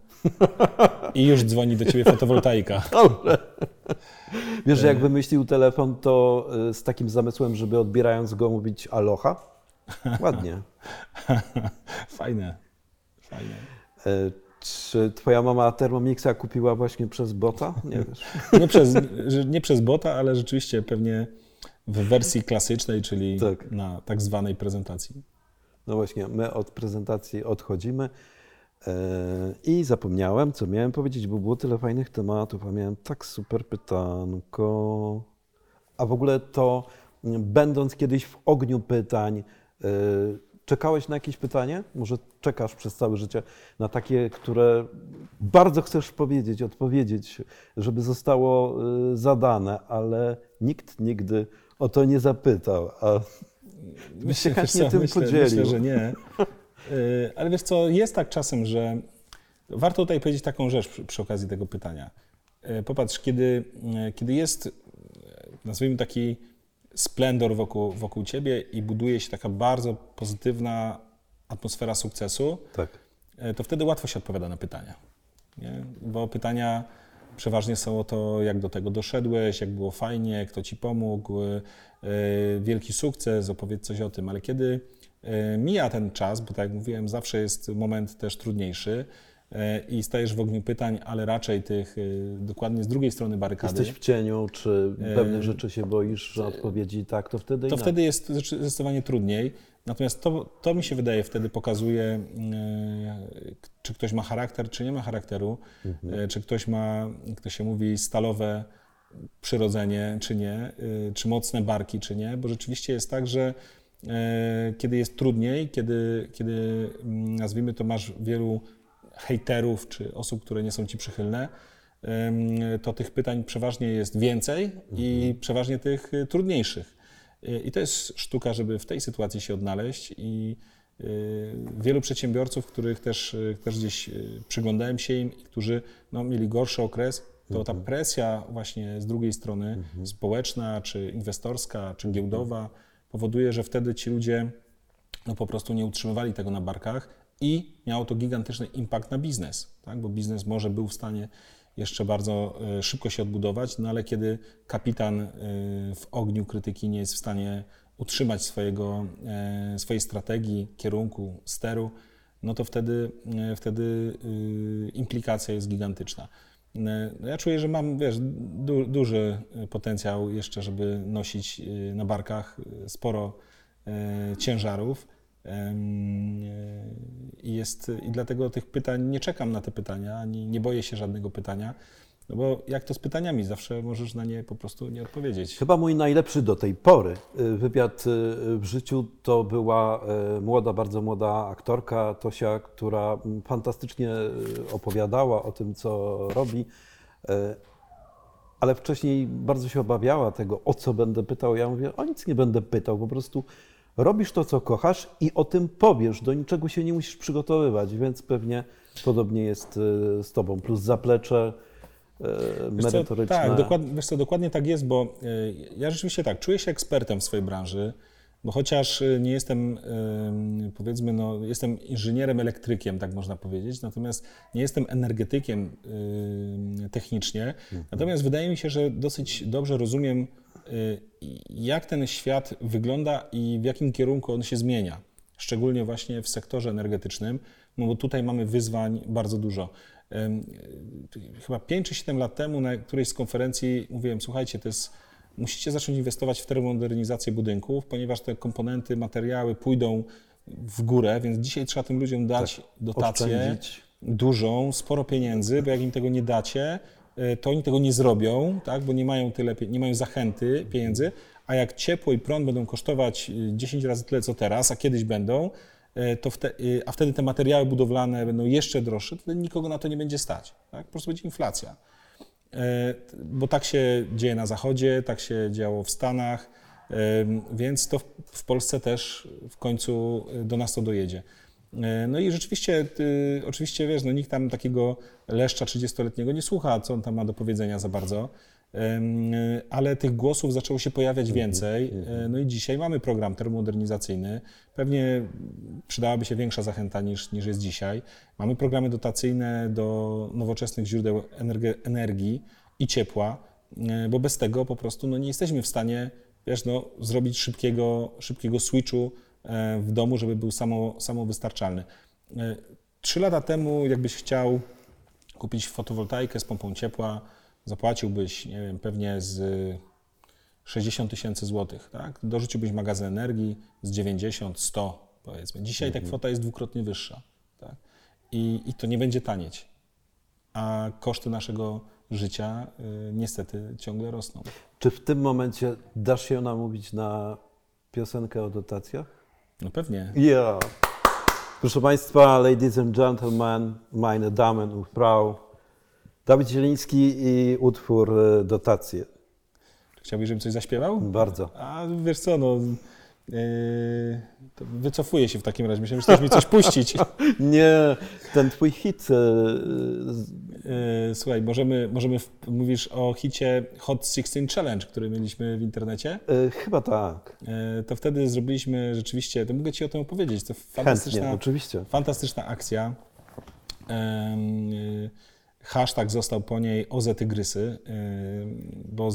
i już dzwoni do ciebie fotowoltaika. Dobrze. Wiesz, że jak wymyślił telefon, to z takim zamysłem, żeby odbierając go mówić aloha? Ładnie. Fajne. Fajne. Czy twoja mama Thermomixa kupiła właśnie przez bota? Nie wiesz. Nie przez, nie przez bota, ale rzeczywiście pewnie w wersji klasycznej, czyli Tak. na tak zwanej prezentacji. No właśnie, my od prezentacji odchodzimy. E, I zapomniałem, co miałem powiedzieć, bo było tyle fajnych tematów, a miałem tak super pytanko. A w ogóle to, będąc kiedyś w ogniu pytań, e, czekałeś na jakieś pytanie? Może czekasz przez całe życie na takie, które bardzo chcesz powiedzieć, odpowiedzieć, żeby zostało e, zadane, ale nikt nigdy o to nie zapytał. A byś się chętnie co, tym myślę, podzielił. Myślę, że nie. Y, Ale wiesz co, jest tak czasem, że warto tutaj powiedzieć taką rzecz przy, przy okazji tego pytania. Y, Popatrz, kiedy, y, kiedy jest, y, nazwijmy taki splendor wokół, wokół ciebie i buduje się taka bardzo pozytywna atmosfera sukcesu, Tak. e, to wtedy łatwo się odpowiada na pytania. Nie? Bo pytania przeważnie są o to, jak do tego doszedłeś, jak było fajnie, kto ci pomógł, e, wielki sukces, opowiedz coś o tym. Ale kiedy e, mija ten czas, bo tak jak mówiłem, zawsze jest moment też trudniejszy i stajesz w ogniu pytań, ale raczej tych e, dokładnie z drugiej strony barykady. Jesteś w cieniu, czy E, pewnych rzeczy się boisz, że odpowiedzi tak, to wtedy to inaczej. wtedy jest zdecydowanie trudniej. Natomiast to, to mi się wydaje wtedy pokazuje, e, czy ktoś ma charakter, czy nie ma charakteru, e, czy ktoś ma, jak to się mówi, stalowe przyrodzenie, czy nie, e, czy mocne barki, czy nie, bo rzeczywiście jest tak, że e, kiedy jest trudniej, kiedy, kiedy mm, nazwijmy to, masz wielu hejterów, czy osób, które nie są ci przychylne, to tych pytań przeważnie jest więcej i przeważnie tych y, trudniejszych. Y, I to jest sztuka, żeby w tej sytuacji się odnaleźć i y, wielu przedsiębiorców, których też, też gdzieś przyglądałem się im którzy no, mieli gorszy okres, to ta presja właśnie z drugiej strony społeczna, czy inwestorska, czy giełdowa powoduje, że wtedy ci ludzie no po prostu nie utrzymywali tego na barkach i miało to gigantyczny impact na biznes, tak? bo biznes może był w stanie jeszcze bardzo e, szybko się odbudować, no ale kiedy kapitan e, w ogniu krytyki nie jest w stanie utrzymać swojego, e, swojej strategii, kierunku, steru, no to wtedy, wtedy e, implikacja jest gigantyczna. No ja czuję, że mam, wiesz, du, duży potencjał jeszcze, żeby nosić na barkach sporo ciężarów. E, I, jest, I dlatego tych pytań nie czekam na te pytania, ani nie boję się żadnego pytania, no bo jak to z pytaniami, zawsze możesz na nie po prostu nie odpowiedzieć. Chyba mój najlepszy do tej pory y, wywiad y, w życiu to była młoda, bardzo młoda aktorka Tosia, która fantastycznie opowiadała o tym, co robi, ale wcześniej bardzo się obawiała tego, o co będę pytał. Ja mówię, o nic nie będę pytał, po prostu robisz to, co kochasz i o tym powiesz. Do niczego się nie musisz przygotowywać, więc pewnie podobnie jest y, z tobą. Plus zaplecze y, Wiesz co, merytoryczne. tak, dokładnie, wiesz co, dokładnie tak jest, bo y, ja rzeczywiście tak, czuję się ekspertem w swojej branży, bo chociaż y, nie jestem, powiedzmy, no, jestem inżynierem elektrykiem, tak można powiedzieć, natomiast nie jestem energetykiem technicznie, natomiast wydaje mi się, że dosyć dobrze rozumiem, jak ten świat wygląda i w jakim kierunku on się zmienia, szczególnie właśnie w sektorze energetycznym, no bo tutaj mamy wyzwań bardzo dużo. Em, chyba 5 czy 7 lat temu na którejś z konferencji mówiłem, słuchajcie, to jest, musicie zacząć inwestować w termomodernizację budynków, ponieważ te komponenty, materiały pójdą w górę, więc dzisiaj trzeba tym ludziom dać dotację Oszczędzić. dużą, sporo pieniędzy, bo jak im tego nie dacie, y, to oni tego nie zrobią, tak, bo nie mają tyle, nie mają zachęty pieniędzy, a jak ciepło i prąd będą kosztować y, 10 razy tyle co teraz, a kiedyś będą, y, to wte, y, a wtedy te materiały budowlane będą jeszcze droższe, to nikogo na to nie będzie stać. Tak? Po prostu będzie inflacja. Bo tak się dzieje na Zachodzie, tak się działo w Stanach, więc to w- Polsce też w końcu do nas to dojedzie. E, No i rzeczywiście, ty, oczywiście wiesz, no nikt tam takiego leszcza 30-letniego nie słucha, co on tam ma do powiedzenia za bardzo, e, ale tych głosów zaczęło się pojawiać więcej. E, No i dzisiaj mamy program termomodernizacyjny. Pewnie przydałaby się większa zachęta niż, niż jest dzisiaj. Mamy programy dotacyjne do nowoczesnych źródeł energe- energii i ciepła. bo bez tego po prostu no, nie jesteśmy w stanie wiesz, no, zrobić szybkiego, szybkiego switchu w domu, żeby był samo, samowystarczalny. E, trzy lata temu, jakbyś chciał kupić fotowoltaikę z pompą ciepła, zapłaciłbyś, nie wiem, pewnie z 60 tysięcy złotych, tak? Dorzuciłbyś magazyn energii z 90, 100 powiedzmy. Dzisiaj ta Mhm. kwota jest dwukrotnie wyższa, tak? I, I to nie będzie tanieć. A koszty naszego życia y, niestety ciągle rosną. Czy w tym momencie dasz się namówić na piosenkę o dotacjach? No pewnie. Ja. Proszę Państwa, ladies and gentlemen, meine Damen und Frau, Dawid Zieliński i utwór e, Dotacje. Chciałbyś, żebym coś zaśpiewał? Bardzo. A wiesz co, no... Yy, wycofuję się w takim razie. Myślałem, że chcesz mi coś puścić. Nie, ten twój hit. e, Yy, słuchaj, możemy, możemy mówisz o hicie Hot 16 Challenge, który mieliśmy w internecie. e, chyba tak. Yy, to wtedy zrobiliśmy rzeczywiście, to mogę Ci o tym opowiedzieć, to Chętnie, fantastyczna, oczywiście. fantastyczna akcja. Hashtag został po niej OZE Tygrysy, y, bo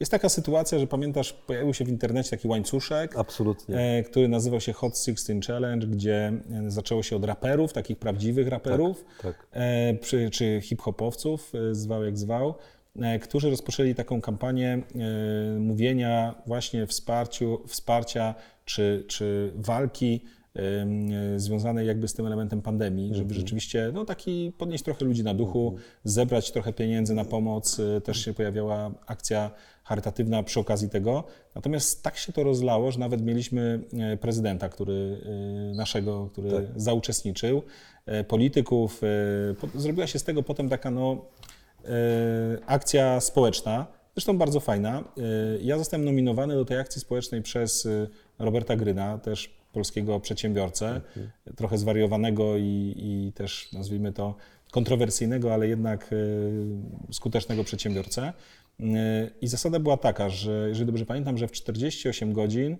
jest taka sytuacja, że pamiętasz, pojawił się w internecie taki łańcuszek, Absolutnie. e, który nazywał się Hot 16 Challenge, gdzie e, zaczęło się od raperów, takich prawdziwych raperów, tak. e, przy, czy hip-hopowców, e, zwał jak zwał, e, którzy rozpoczęli taką kampanię e, mówienia właśnie wsparciu, wsparcia czy, czy walki e, związanej jakby z tym elementem pandemii, żeby rzeczywiście no, taki podnieść trochę ludzi na duchu, zebrać trochę pieniędzy na pomoc. E, Też się pojawiała akcja charytatywna przy okazji tego. Natomiast tak się to rozlało, że nawet mieliśmy e, prezydenta, który e, naszego, który Tak. zauczestniczył, e, polityków. po- Zrobiła się z tego potem taka no, akcja społeczna, zresztą bardzo fajna. Ja zostałem nominowany do tej akcji społecznej przez Roberta Gryna, też polskiego przedsiębiorcę, trochę zwariowanego i, i też nazwijmy to kontrowersyjnego, ale jednak e, skutecznego przedsiębiorcę. E, I zasada była taka, że jeżeli dobrze pamiętam, że w 48 godzin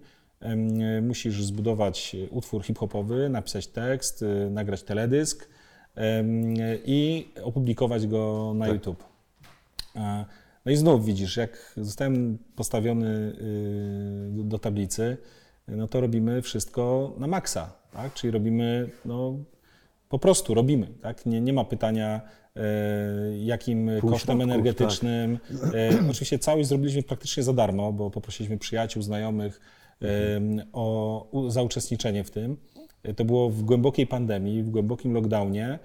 musisz zbudować utwór hip-hopowy, napisać tekst, y, nagrać teledysk i opublikować go na YouTube. E, No i znów widzisz, jak zostałem postawiony y, do tablicy, no to robimy wszystko na maksa, tak? Czyli robimy, no po prostu robimy, tak? Nie, nie ma pytania, e, jakim Pół kosztem środków, energetycznym. E, oczywiście całość zrobiliśmy praktycznie za darmo, bo poprosiliśmy przyjaciół, znajomych e, o u- zauczestniczenie w tym. E, To było w głębokiej pandemii, w głębokim lockdownie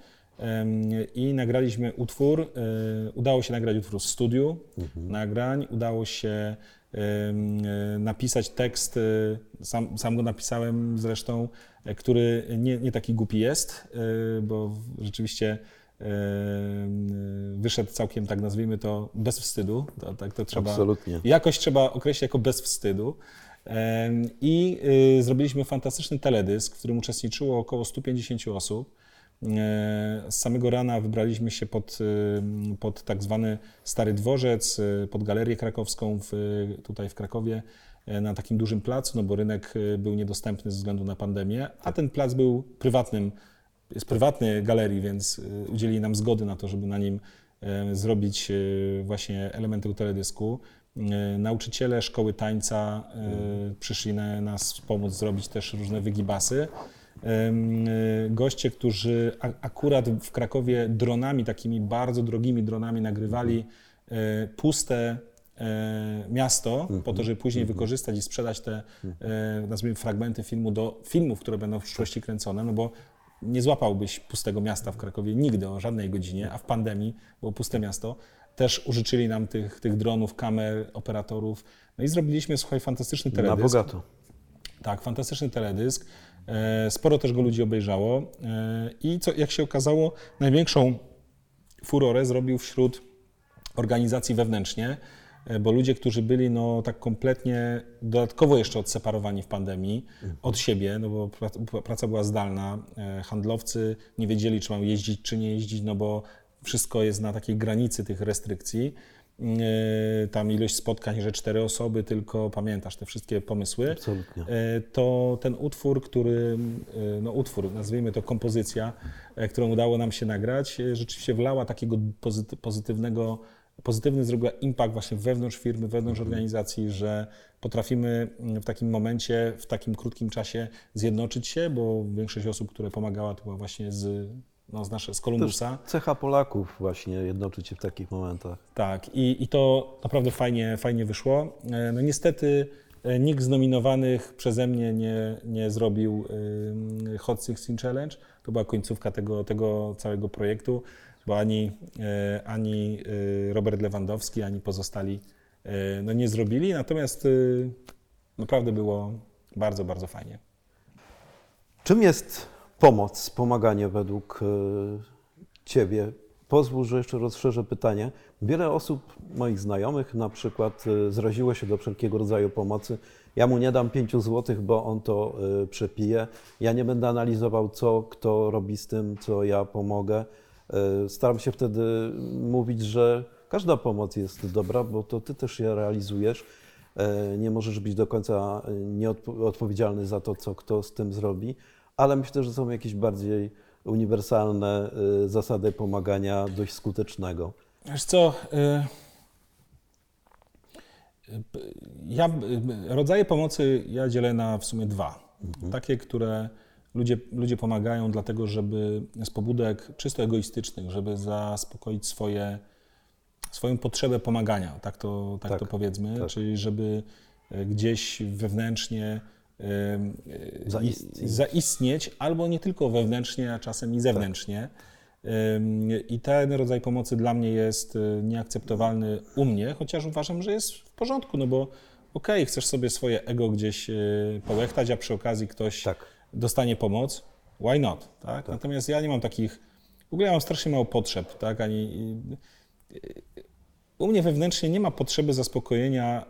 i nagraliśmy utwór. e, Udało się nagrać utwór w studiu nagrań, udało się napisać tekst, e, sam, sam go napisałem zresztą, e, który nie, nie taki głupi jest, e, bo rzeczywiście wyszedł całkiem, tak nazwijmy to, bez wstydu. To, tak to trzeba, Absolutnie. Jakoś trzeba określić jako bez wstydu. I y, zrobiliśmy fantastyczny teledysk, w którym uczestniczyło około 150 osób. E, Z samego rana wybraliśmy się pod, y, pod tak zwany Stary Dworzec, y, pod Galerię Krakowską w, tutaj w Krakowie, e, na takim dużym placu, no bo rynek był niedostępny ze względu na pandemię, a ten plac był prywatnym, jest prywatny galerii, więc udzielili nam zgody na to, żeby na nim e, zrobić e, właśnie elementy teledysku. E, Nauczyciele szkoły tańca e, przyszli na nas pomóc zrobić też różne wygibasy. E, Goście, którzy akurat w Krakowie dronami, takimi bardzo drogimi dronami nagrywali e, puste e, miasto, po to, żeby później wykorzystać i sprzedać te, nazwijmy, fragmenty filmu do filmów, które będą w przyszłości kręcone, no bo nie złapałbyś pustego miasta w Krakowie nigdy o żadnej godzinie, a w pandemii było puste miasto. Też użyczyli nam tych, tych dronów, kamer, operatorów. No i zrobiliśmy, słuchaj, fantastyczny Na teledysk. bogato. Tak, fantastyczny teledysk. E, Sporo też go ludzi obejrzało. E, I co, jak się okazało, największą furorę zrobił wśród organizacji wewnętrznie, e, bo ludzie, którzy byli no, tak kompletnie dodatkowo jeszcze odseparowani w pandemii od siebie, no bo pra- praca była zdalna, handlowcy nie wiedzieli, czy mają jeździć, czy nie jeździć, no bo wszystko jest na takiej granicy tych restrykcji. E, Tam ilość spotkań, że cztery osoby, tylko pamiętasz te wszystkie pomysły. Absolutnie. E, to ten utwór, który, e, no utwór, nazwijmy to kompozycja, którą udało nam się nagrać, rzeczywiście wlała takiego pozyty- pozytywnego pozytywny zrobiła impact właśnie wewnątrz firmy, wewnątrz organizacji, że potrafimy w takim momencie, w takim krótkim czasie zjednoczyć się, bo większość osób, które pomagała, to była właśnie z, no, z, nasze, z Kolumbusa. Cecha Polaków właśnie jednoczyć się w takich momentach. Tak, i, i to naprawdę fajnie, fajnie wyszło. E, no niestety e, nikt z nominowanych przeze mnie nie, nie zrobił y, Hot 16 Challenge. To była końcówka tego, tego całego projektu, bo ani, y, ani y, Robert Lewandowski, ani pozostali no nie zrobili. Natomiast naprawdę było bardzo, bardzo fajnie. Czym jest pomoc, pomaganie według Ciebie Pozwól, że jeszcze rozszerzę pytanie. Wiele osób, moich znajomych na przykład, y, zraziło się do wszelkiego rodzaju pomocy. Ja mu nie dam 5 zł, bo on to y, przepije. Ja nie będę analizował, co kto robi z tym, co ja pomogę. Staram się wtedy mówić, że każda pomoc jest dobra, bo to ty też je realizujesz. Nie możesz być do końca nieodpowiedzialny za to, co kto z tym zrobi, ale myślę, że są jakieś bardziej uniwersalne y, zasady pomagania dość skutecznego. Wiesz co, y, y, ja, rodzaje pomocy ja dzielę na w sumie dwa. Mhm. Takie, które ludzie, ludzie pomagają dlatego, żeby z pobudek czysto egoistycznych, żeby zaspokoić swoje, swoją potrzebę pomagania, tak to, tak, tak to powiedzmy, tak. czyli żeby gdzieś wewnętrznie zaistnieć. zaistnieć, albo nie tylko wewnętrznie, a czasem i zewnętrznie. Tak. I ten rodzaj pomocy dla mnie jest y, nieakceptowalny u mnie, chociaż uważam, że jest w porządku, no bo okej, okay, chcesz sobie swoje ego gdzieś y, połechtać, a przy okazji ktoś tak. dostanie pomoc, why not, tak? tak? Natomiast ja nie mam takich, w ogóle ja mam strasznie mało potrzeb, tak? Ani, u mnie wewnętrznie nie ma potrzeby zaspokojenia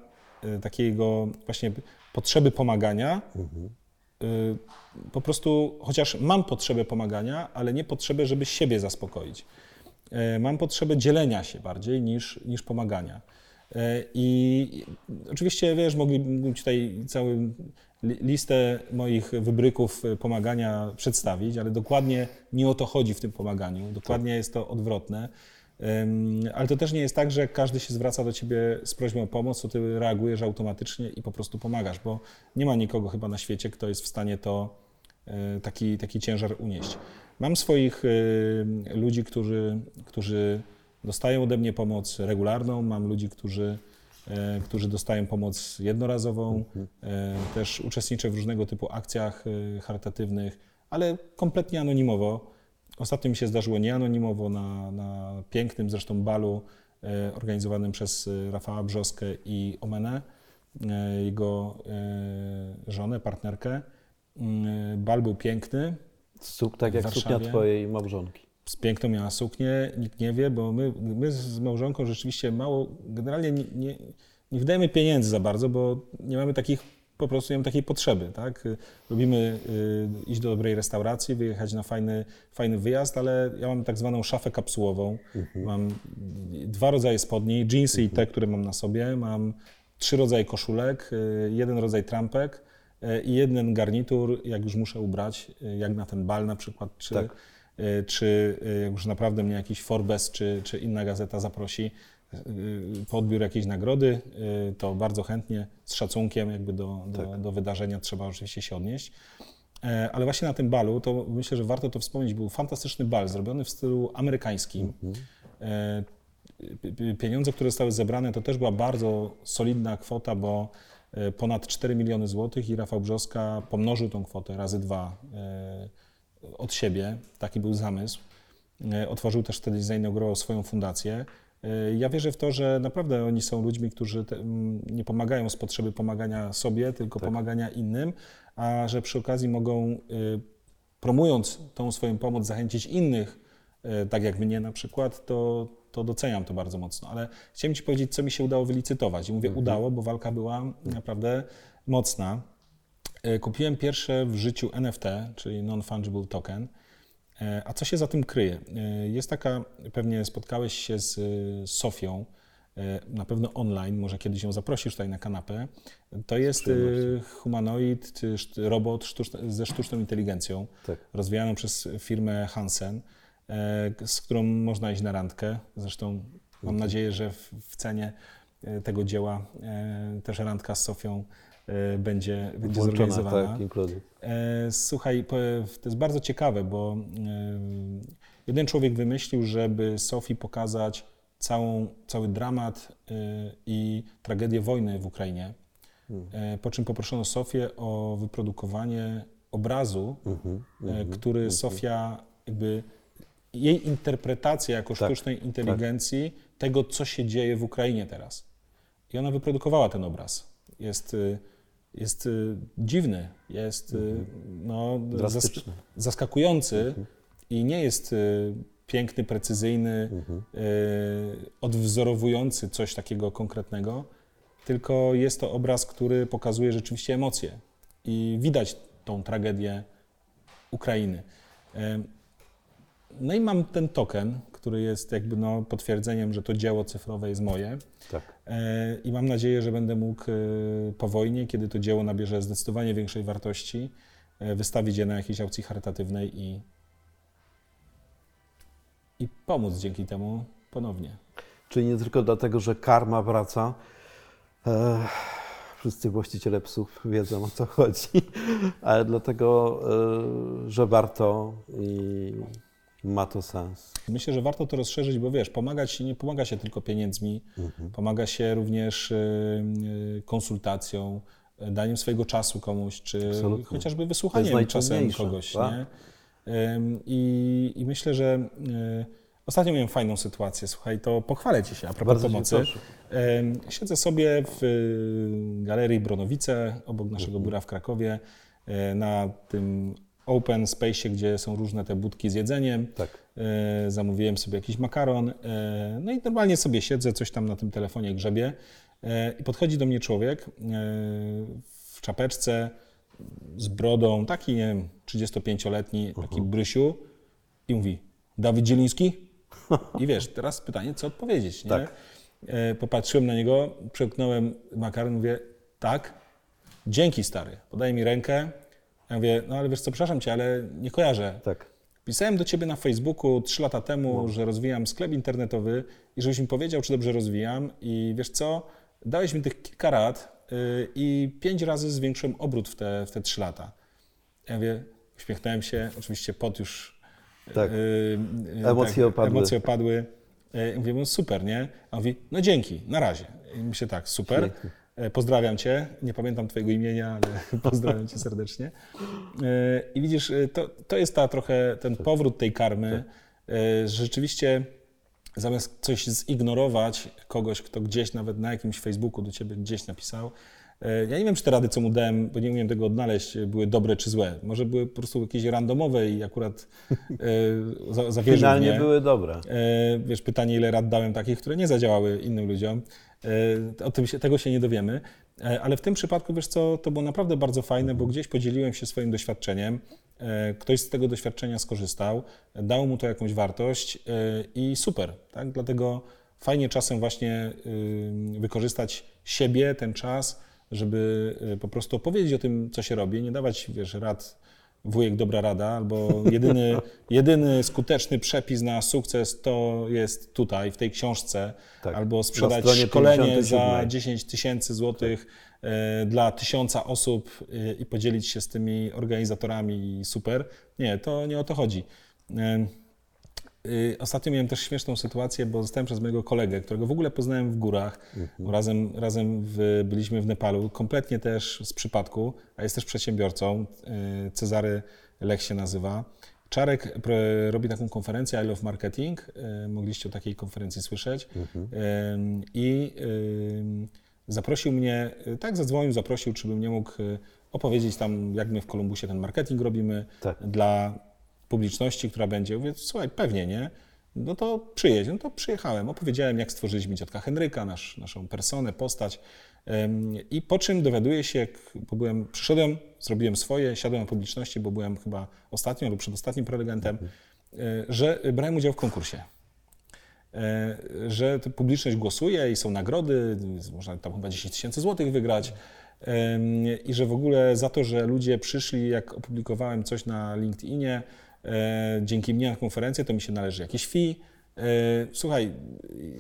takiego właśnie potrzeby pomagania. Mhm. Po prostu, chociaż mam potrzebę pomagania, ale nie potrzebę, żeby siebie zaspokoić. Y, mam potrzebę dzielenia się bardziej niż, niż pomagania. Y, I oczywiście, wiesz, moglibym tutaj całą listę moich wybryków pomagania przedstawić, ale dokładnie nie o to chodzi w tym pomaganiu. Dokładnie jest to odwrotne. Ale to też nie jest tak, że każdy się zwraca do ciebie z prośbą o pomoc, to ty reagujesz automatycznie i po prostu pomagasz, bo nie ma nikogo chyba na świecie, kto jest w stanie to e, taki, taki ciężar unieść. Mam swoich e, ludzi, którzy, którzy dostają ode mnie pomoc regularną, mam ludzi, którzy, e, którzy dostają pomoc jednorazową, mhm. też uczestniczę w różnego typu akcjach charytatywnych, ale kompletnie anonimowo. Ostatnio mi się zdarzyło nieanonimowo na, na pięknym zresztą balu e, organizowanym przez e, Rafała Brzoskę i Omenę, e, jego żonę, partnerkę. Mm, bal był piękny. Suk, tak jak suknia twojej małżonki. Z piękną miała suknię, nikt nie wie, bo my, my z małżonką rzeczywiście mało, generalnie nie, nie, nie wydajemy pieniędzy za bardzo, bo nie mamy takich po prostu nie mam takiej potrzeby, tak? Lubimy y, iść do dobrej restauracji, wyjechać na fajny, fajny wyjazd, ale ja mam tak zwaną szafę kapsułową. Mhm. Mam dwa rodzaje spodni, jeansy mhm. i te, które mam na sobie. Mam trzy rodzaje koszulek, y, jeden rodzaj trampek y, i jeden garnitur, jak już muszę ubrać, jak na ten bal na przykład, czy, tak. czy jak już naprawdę mnie jakiś Forbes czy, czy inna gazeta zaprosi, po odbiór jakiejś nagrody, y, to bardzo chętnie, z szacunkiem jakby do, do, tak. do, wydarzenia trzeba oczywiście się odnieść. E, ale właśnie na tym balu, to myślę, że warto to wspomnieć, był fantastyczny bal zrobiony w stylu amerykańskim. Mhm. E, pieniądze, które zostały zebrane, to też była bardzo solidna kwota, bo e, ponad 4 miliony złotych i Rafał Brzoska pomnożył tą kwotę razy dwa od siebie. Taki był zamysł. Otworzył też wtedy, zainaugurował swoją fundację. Y, ja wierzę w to, że naprawdę oni są ludźmi, którzy te, mm, nie pomagają z potrzeby pomagania sobie, tylko tak. pomagania innym, a że przy okazji mogą, y, promując tą swoją pomoc, zachęcić innych, y, tak jak mnie na przykład, to, to doceniam to bardzo mocno. Ale chciałem Ci powiedzieć, co mi się udało wylicytować. I mówię mhm. udało, bo walka była naprawdę mocna. Kupiłem pierwsze w życiu NFT, czyli Non-Fungible Token. E, a co się za tym kryje? E, jest taka, pewnie spotkałeś się z e, Sofią, na pewno online, może kiedyś ją zaprosisz tutaj na kanapę. To jest humanoid, robot ze sztuczną inteligencją, tak. rozwijaną przez firmę Hansen, z którą można iść na randkę. Zresztą Mam nadzieję, że w, cenie tego dzieła też randka z Sofią będzie, będzie Włączona, zorganizowana. tak. E, Słuchaj, to jest bardzo ciekawe, bo e, jeden człowiek wymyślił, żeby Sofii pokazać całą, cały dramat e, i tragedię wojny w Ukrainie. E, Po czym poproszono Sofię o wyprodukowanie obrazu, Mhm, e, który Sofia jakby jej interpretacja jako Tak, sztucznej inteligencji tego, co się dzieje w Ukrainie teraz. I ona wyprodukowała ten obraz. Jest, y, jest y, dziwny, jest y, no, zas- Drastyczny. zaskakujący i nie jest y, piękny, precyzyjny, y, odwzorowujący coś takiego konkretnego, tylko jest to obraz, który pokazuje rzeczywiście emocje i widać tą tragedię Ukrainy. No i mam ten token, który jest jakby no potwierdzeniem, że to dzieło cyfrowe jest moje. Tak. E, I mam nadzieję, że będę mógł e, po wojnie, kiedy to dzieło nabierze zdecydowanie większej wartości, e, wystawić je na jakiejś aukcji charytatywnej i, i pomóc dzięki temu ponownie. Czyli nie tylko dlatego, że karma wraca. Wszyscy właściciele psów wiedzą o co chodzi, ale dlatego, że warto i ma to sens. Myślę, że warto to rozszerzyć, bo wiesz, pomagać nie pomaga się tylko pieniędzmi, pomaga się również y, y, konsultacją, daniem swojego czasu komuś, czy Absolutnie. chociażby wysłuchaniem czasem najtrudniejsze, kogoś. tak. Nie? I, I myślę, że y, ostatnio miałem fajną sytuację. Słuchaj, to pochwalę Ci się a propos Bardzo pomocy. Siedzę sobie w galerii Bronowice, obok naszego Mhm. biura w Krakowie, y, na tym open space, gdzie są różne te budki z jedzeniem. Tak. E, zamówiłem sobie jakiś makaron, e, no i normalnie sobie siedzę, coś tam na tym telefonie grzebie e, i podchodzi do mnie człowiek e, w czapeczce z brodą, taki, nie wiem, 35-letni, taki brysiu i mówi, Dawid Zieliński? I wiesz, teraz pytanie, co odpowiedzieć, nie? Tak. E, Popatrzyłem na niego, przełknąłem makaron, mówię, tak, dzięki stary, podaj mi rękę. Ja mówię, no ale wiesz co, przepraszam cię, ale nie kojarzę. Tak. Pisałem do ciebie na Facebooku trzy lata temu, że rozwijam sklep internetowy i żebyś mi powiedział, czy dobrze rozwijam. I wiesz co? Dałeś mi tych kilka rad yy, i pięć razy zwiększyłem obrót w te, w te trzy lata. Ja mówię, uśmiechnąłem się, oczywiście pot już. Tak. yy, Emocje opadły. Emocje opadły. Yy, mówię, no super, nie? A on mówi, no dzięki, na razie. I myślę tak, super. E, Pozdrawiam Cię. Nie pamiętam Twojego imienia, ale pozdrawiam Cię serdecznie. E, I widzisz, e, to, to jest ta trochę ten powrót tej karmy, że rzeczywiście zamiast coś zignorować kogoś, kto gdzieś nawet na jakimś Facebooku do Ciebie gdzieś napisał, ja nie wiem, czy te rady, co mu dałem, bo nie umiem tego odnaleźć, były dobre czy złe. Może były po prostu jakieś randomowe i akurat e, za- zawierzył Finalnie nie. były dobre. E, Wiesz, pytanie, ile rad dałem takich, które nie zadziałały innym ludziom. E, O tym się, tego się nie dowiemy. E, Ale w tym przypadku, wiesz co, to było naprawdę bardzo fajne, bo gdzieś podzieliłem się swoim doświadczeniem. E, Ktoś z tego doświadczenia skorzystał, dał mu to jakąś wartość i super. Tak? Dlatego fajnie czasem właśnie wykorzystać siebie, ten czas, żeby po prostu opowiedzieć o tym, co się robi, nie dawać, wiesz, rad wujek dobra rada, albo jedyny, jedyny skuteczny przepis na sukces to jest tutaj, w tej książce, Tak. albo sprzedać szkolenie 57. za 10 tysięcy złotych e, dla tysiąca osób e, i podzielić się z tymi organizatorami super. Nie, to nie o to chodzi. Y, Ostatnio miałem też śmieszną sytuację, bo zostałem przez mojego kolegę, którego w ogóle poznałem w górach. Razem, razem w, byliśmy w Nepalu, kompletnie też z przypadku, a jest też przedsiębiorcą. y, Cezary Lech się nazywa. Czarek robi taką konferencję I Love Marketing. y, Mogliście o takiej konferencji słyszeć. Ym, I zaprosił mnie, tak zadzwonił, zaprosił, czy bym nie mógł opowiedzieć tam, jak my w Kolumbusie ten marketing robimy Tak. dla publiczności, która będzie. Mówię, słuchaj, pewnie, nie? No to przyjedź. No to przyjechałem, opowiedziałem, jak stworzyliśmy dziadka Henryka, nasz, naszą personę, postać. I po czym dowiaduję się, bo byłem, przyszedłem, zrobiłem swoje, siadłem na publiczności, bo byłem chyba ostatnim lub przedostatnim prelegentem, y, że brałem udział w konkursie. E, że publiczność głosuje i są nagrody, można tam chyba 10 tysięcy złotych wygrać. I że w ogóle za to, że ludzie przyszli, jak opublikowałem coś na LinkedInie, e, dzięki mnie na konferencję, to mi się należy jakieś fee. E, słuchaj,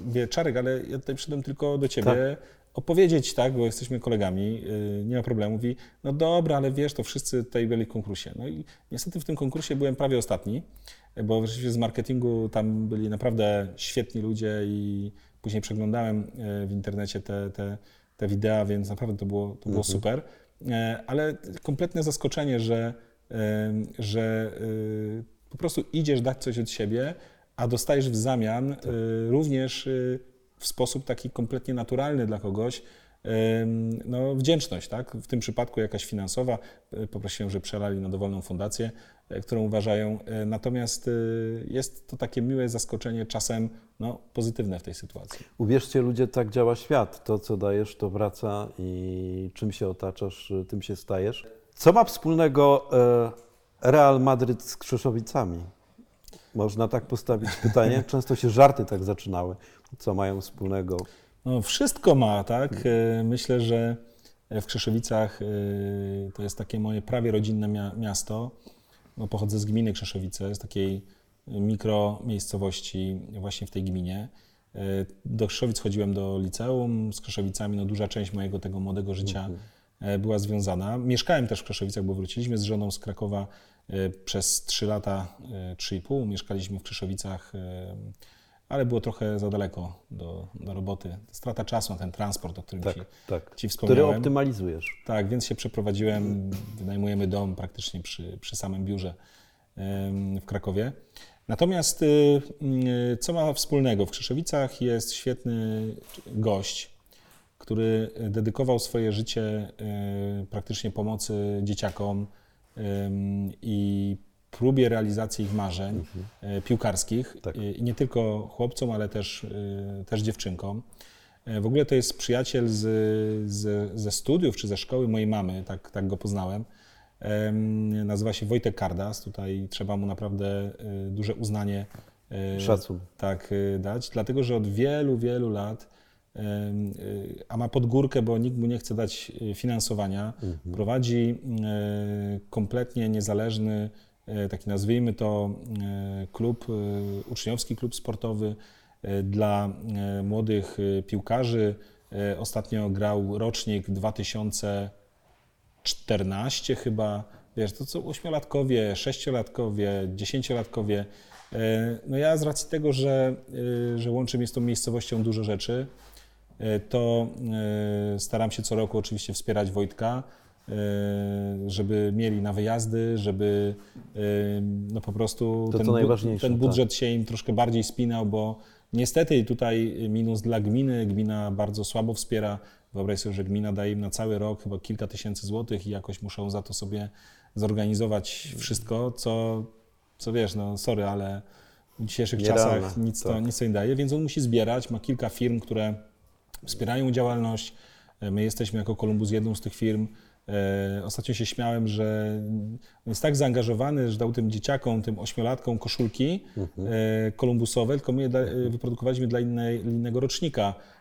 wie Czarek, ale ja tutaj przyszedłem tylko do ciebie opowiedzieć, tak, bo jesteśmy kolegami, e, nie ma problemu. Mówi, no dobra, ale wiesz, to wszyscy tutaj byli w konkursie. No i niestety w tym konkursie byłem prawie ostatni, bo rzeczywiście z marketingu tam byli naprawdę świetni ludzie i później przeglądałem e, w internecie te, te, te wideo, więc naprawdę to było, to było Mhm. super. E, Ale kompletne zaskoczenie, że, e, że e, po prostu idziesz dać coś od siebie, a dostajesz w zamian e, również e, w sposób taki kompletnie naturalny dla kogoś no, wdzięczność, tak? W tym przypadku jakaś finansowa. E, Poprosiłem, że przelali na dowolną fundację, e, którą uważają. E, Natomiast jest to takie miłe zaskoczenie, czasem no, pozytywne w tej sytuacji. Uwierzcie, ludzie, tak działa świat. To, co dajesz, to wraca i czym się otaczasz, tym się stajesz. Co ma wspólnego e, Real Madryt z Krzeszowicami? Można tak postawić pytanie. Często się żarty tak zaczynały. Co mają wspólnego? No, wszystko ma, tak? E, Myślę, że w Krzeszowicach e, to jest takie moje prawie rodzinne mia- miasto. No, pochodzę z gminy Krzeszowice, z takiej mikromiejscowości właśnie w tej gminie. Do Krzeszowic chodziłem do liceum, z Krzeszowicami no, duża część mojego tego młodego życia e, była związana. Mieszkałem też w Krzeszowicach, bo wróciliśmy z żoną z Krakowa e, przez 3 lata, e, 3,5. Mieszkaliśmy w Krzeszowicach, e, ale było trochę za daleko do, do roboty. Strata czasu na ten transport, o którym Tak, ci, tak. ci Który wspomniałem. optymalizujesz. Tak, więc się przeprowadziłem, wynajmujemy dom praktycznie przy, przy samym biurze w Krakowie. Natomiast y, y, co ma wspólnego? W Krzeszowicach jest świetny gość, który dedykował swoje życie y, praktycznie pomocy dzieciakom i próbie realizacji ich marzeń y, piłkarskich. Tak. Y, I nie tylko chłopcom, ale też, też dziewczynkom. E, W ogóle to jest przyjaciel z, z, ze studiów czy ze szkoły mojej mamy, tak, tak go poznałem. Em, Nazywa się Wojtek Kardas. Tutaj trzeba mu naprawdę duże uznanie Szacun. tak dać, dlatego że od wielu, wielu lat, a ma podgórkę, bo nikt mu nie chce dać y, finansowania, prowadzi y, kompletnie niezależny, y, taki nazwijmy to y, klub, y, uczniowski klub sportowy y, dla y, młodych y, piłkarzy. Y, Ostatnio grał rocznik 2014 chyba, wiesz, to co ośmiolatkowie, sześciolatkowie, dziesięciolatkowie. No ja z racji tego, że, że łączy mnie z tą miejscowością dużo rzeczy, to e, staram się co roku oczywiście wspierać Wojtka, e, żeby mieli na wyjazdy, żeby e, no po prostu To ten, bu- najważniejsze, ten tak. budżet się im troszkę bardziej spinał, bo niestety tutaj minus dla gminy, gmina bardzo słabo wspiera. Wyobraź sobie, że gmina daje im na cały rok chyba kilka tysięcy złotych i jakoś muszą za to sobie zorganizować wszystko, co, co wiesz, no sorry, ale w dzisiejszych czasach nic, to, tak. nic to nie daje, więc on musi zbierać, ma kilka firm, które wspierają działalność. My jesteśmy jako Columbus jedną z tych firm. E, Ostatnio się śmiałem, że jest tak zaangażowany, że dał tym dzieciakom, tym ośmiolatkom koszulki e, kolumbusowe, tylko my je e, wyprodukowaliśmy dla innej, innego rocznika, e,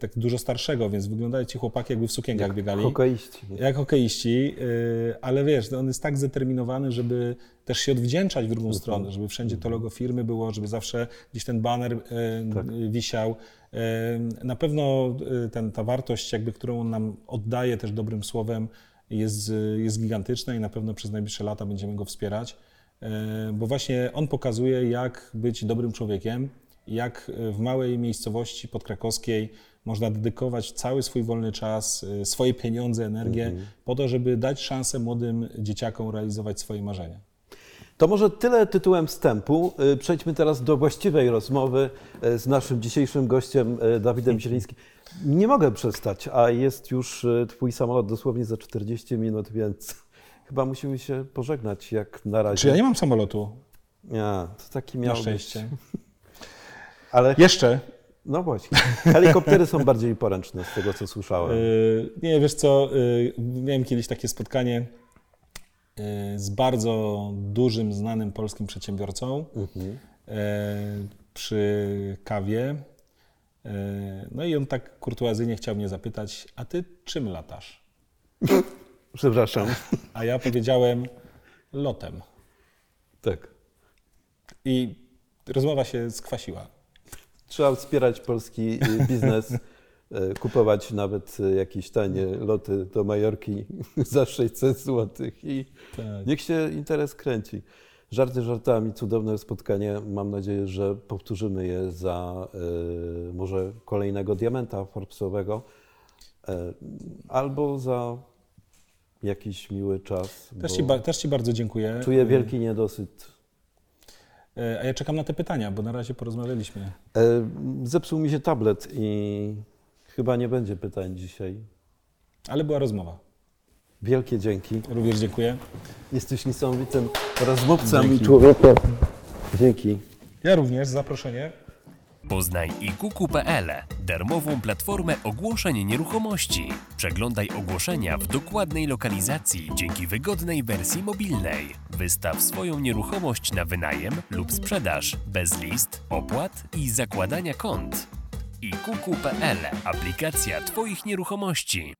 tak dużo starszego, więc wyglądają ci chłopaki jakby w sukienkach biegali. Hokeiści. Jak hokeiści, y, ale wiesz, no on jest tak zdeterminowany, żeby też się odwdzięczać w drugą stronę, żeby wszędzie to logo firmy było, żeby zawsze gdzieś ten baner y, Tak. wisiał. Na pewno ten, ta wartość, jakby, którą on nam oddaje też dobrym słowem, jest, jest gigantyczna i na pewno przez najbliższe lata będziemy go wspierać, bo właśnie on pokazuje, jak być dobrym człowiekiem, jak w małej miejscowości podkrakowskiej można dedykować cały swój wolny czas, y, swoje pieniądze, energię po to, żeby dać szansę młodym dzieciakom realizować swoje marzenia. To może tyle tytułem wstępu. Y, Przejdźmy teraz do właściwej rozmowy z naszym dzisiejszym gościem Dawidem Zielińskim. Nie mogę przestać, a jest już Twój samolot dosłownie za 40 minut, więc chyba musimy się pożegnać jak na razie. Czy ja nie mam samolotu? Nie, to taki Na miał szczęście. Być. Ale Jeszcze. no właśnie, helikoptery są bardziej poręczne z tego, co słyszałem. Y, Nie, wiesz co, y, miałem kiedyś takie spotkanie y, z bardzo dużym, znanym polskim przedsiębiorcą Mhm. y, przy kawie. Y, No i on tak kurtuazyjnie chciał mnie zapytać, a ty czym latasz? Przepraszam. A ja powiedziałem lotem. Tak. I rozmowa się skwasiła. Trzeba wspierać polski y, biznes, y, kupować nawet y, jakieś tanie loty do Majorki za 600 zł i Tak. niech się interes kręci. Żarty żartami, cudowne spotkanie. Mam nadzieję, że powtórzymy je za y, może kolejnego diamenta Forbesowego y, albo za jakiś miły czas. Też ci, też ci bardzo dziękuję. Czuję wielki niedosyt. E, A ja czekam na te pytania, bo na razie porozmawialiśmy. E, Zepsuł mi się tablet i chyba nie będzie pytań dzisiaj. Ale była rozmowa. Wielkie dzięki. Również dziękuję. Jesteś niesamowitym rozmówcą i Dzięki. człowiekiem. Dzięki. Ja również, zaproszenie. Poznaj ikuku.pl, darmową platformę ogłoszeń nieruchomości. Przeglądaj ogłoszenia w dokładnej lokalizacji dzięki wygodnej wersji mobilnej. Wystaw swoją nieruchomość na wynajem lub sprzedaż bez list, opłat i zakładania kont. ikuku.pl, aplikacja Twoich nieruchomości.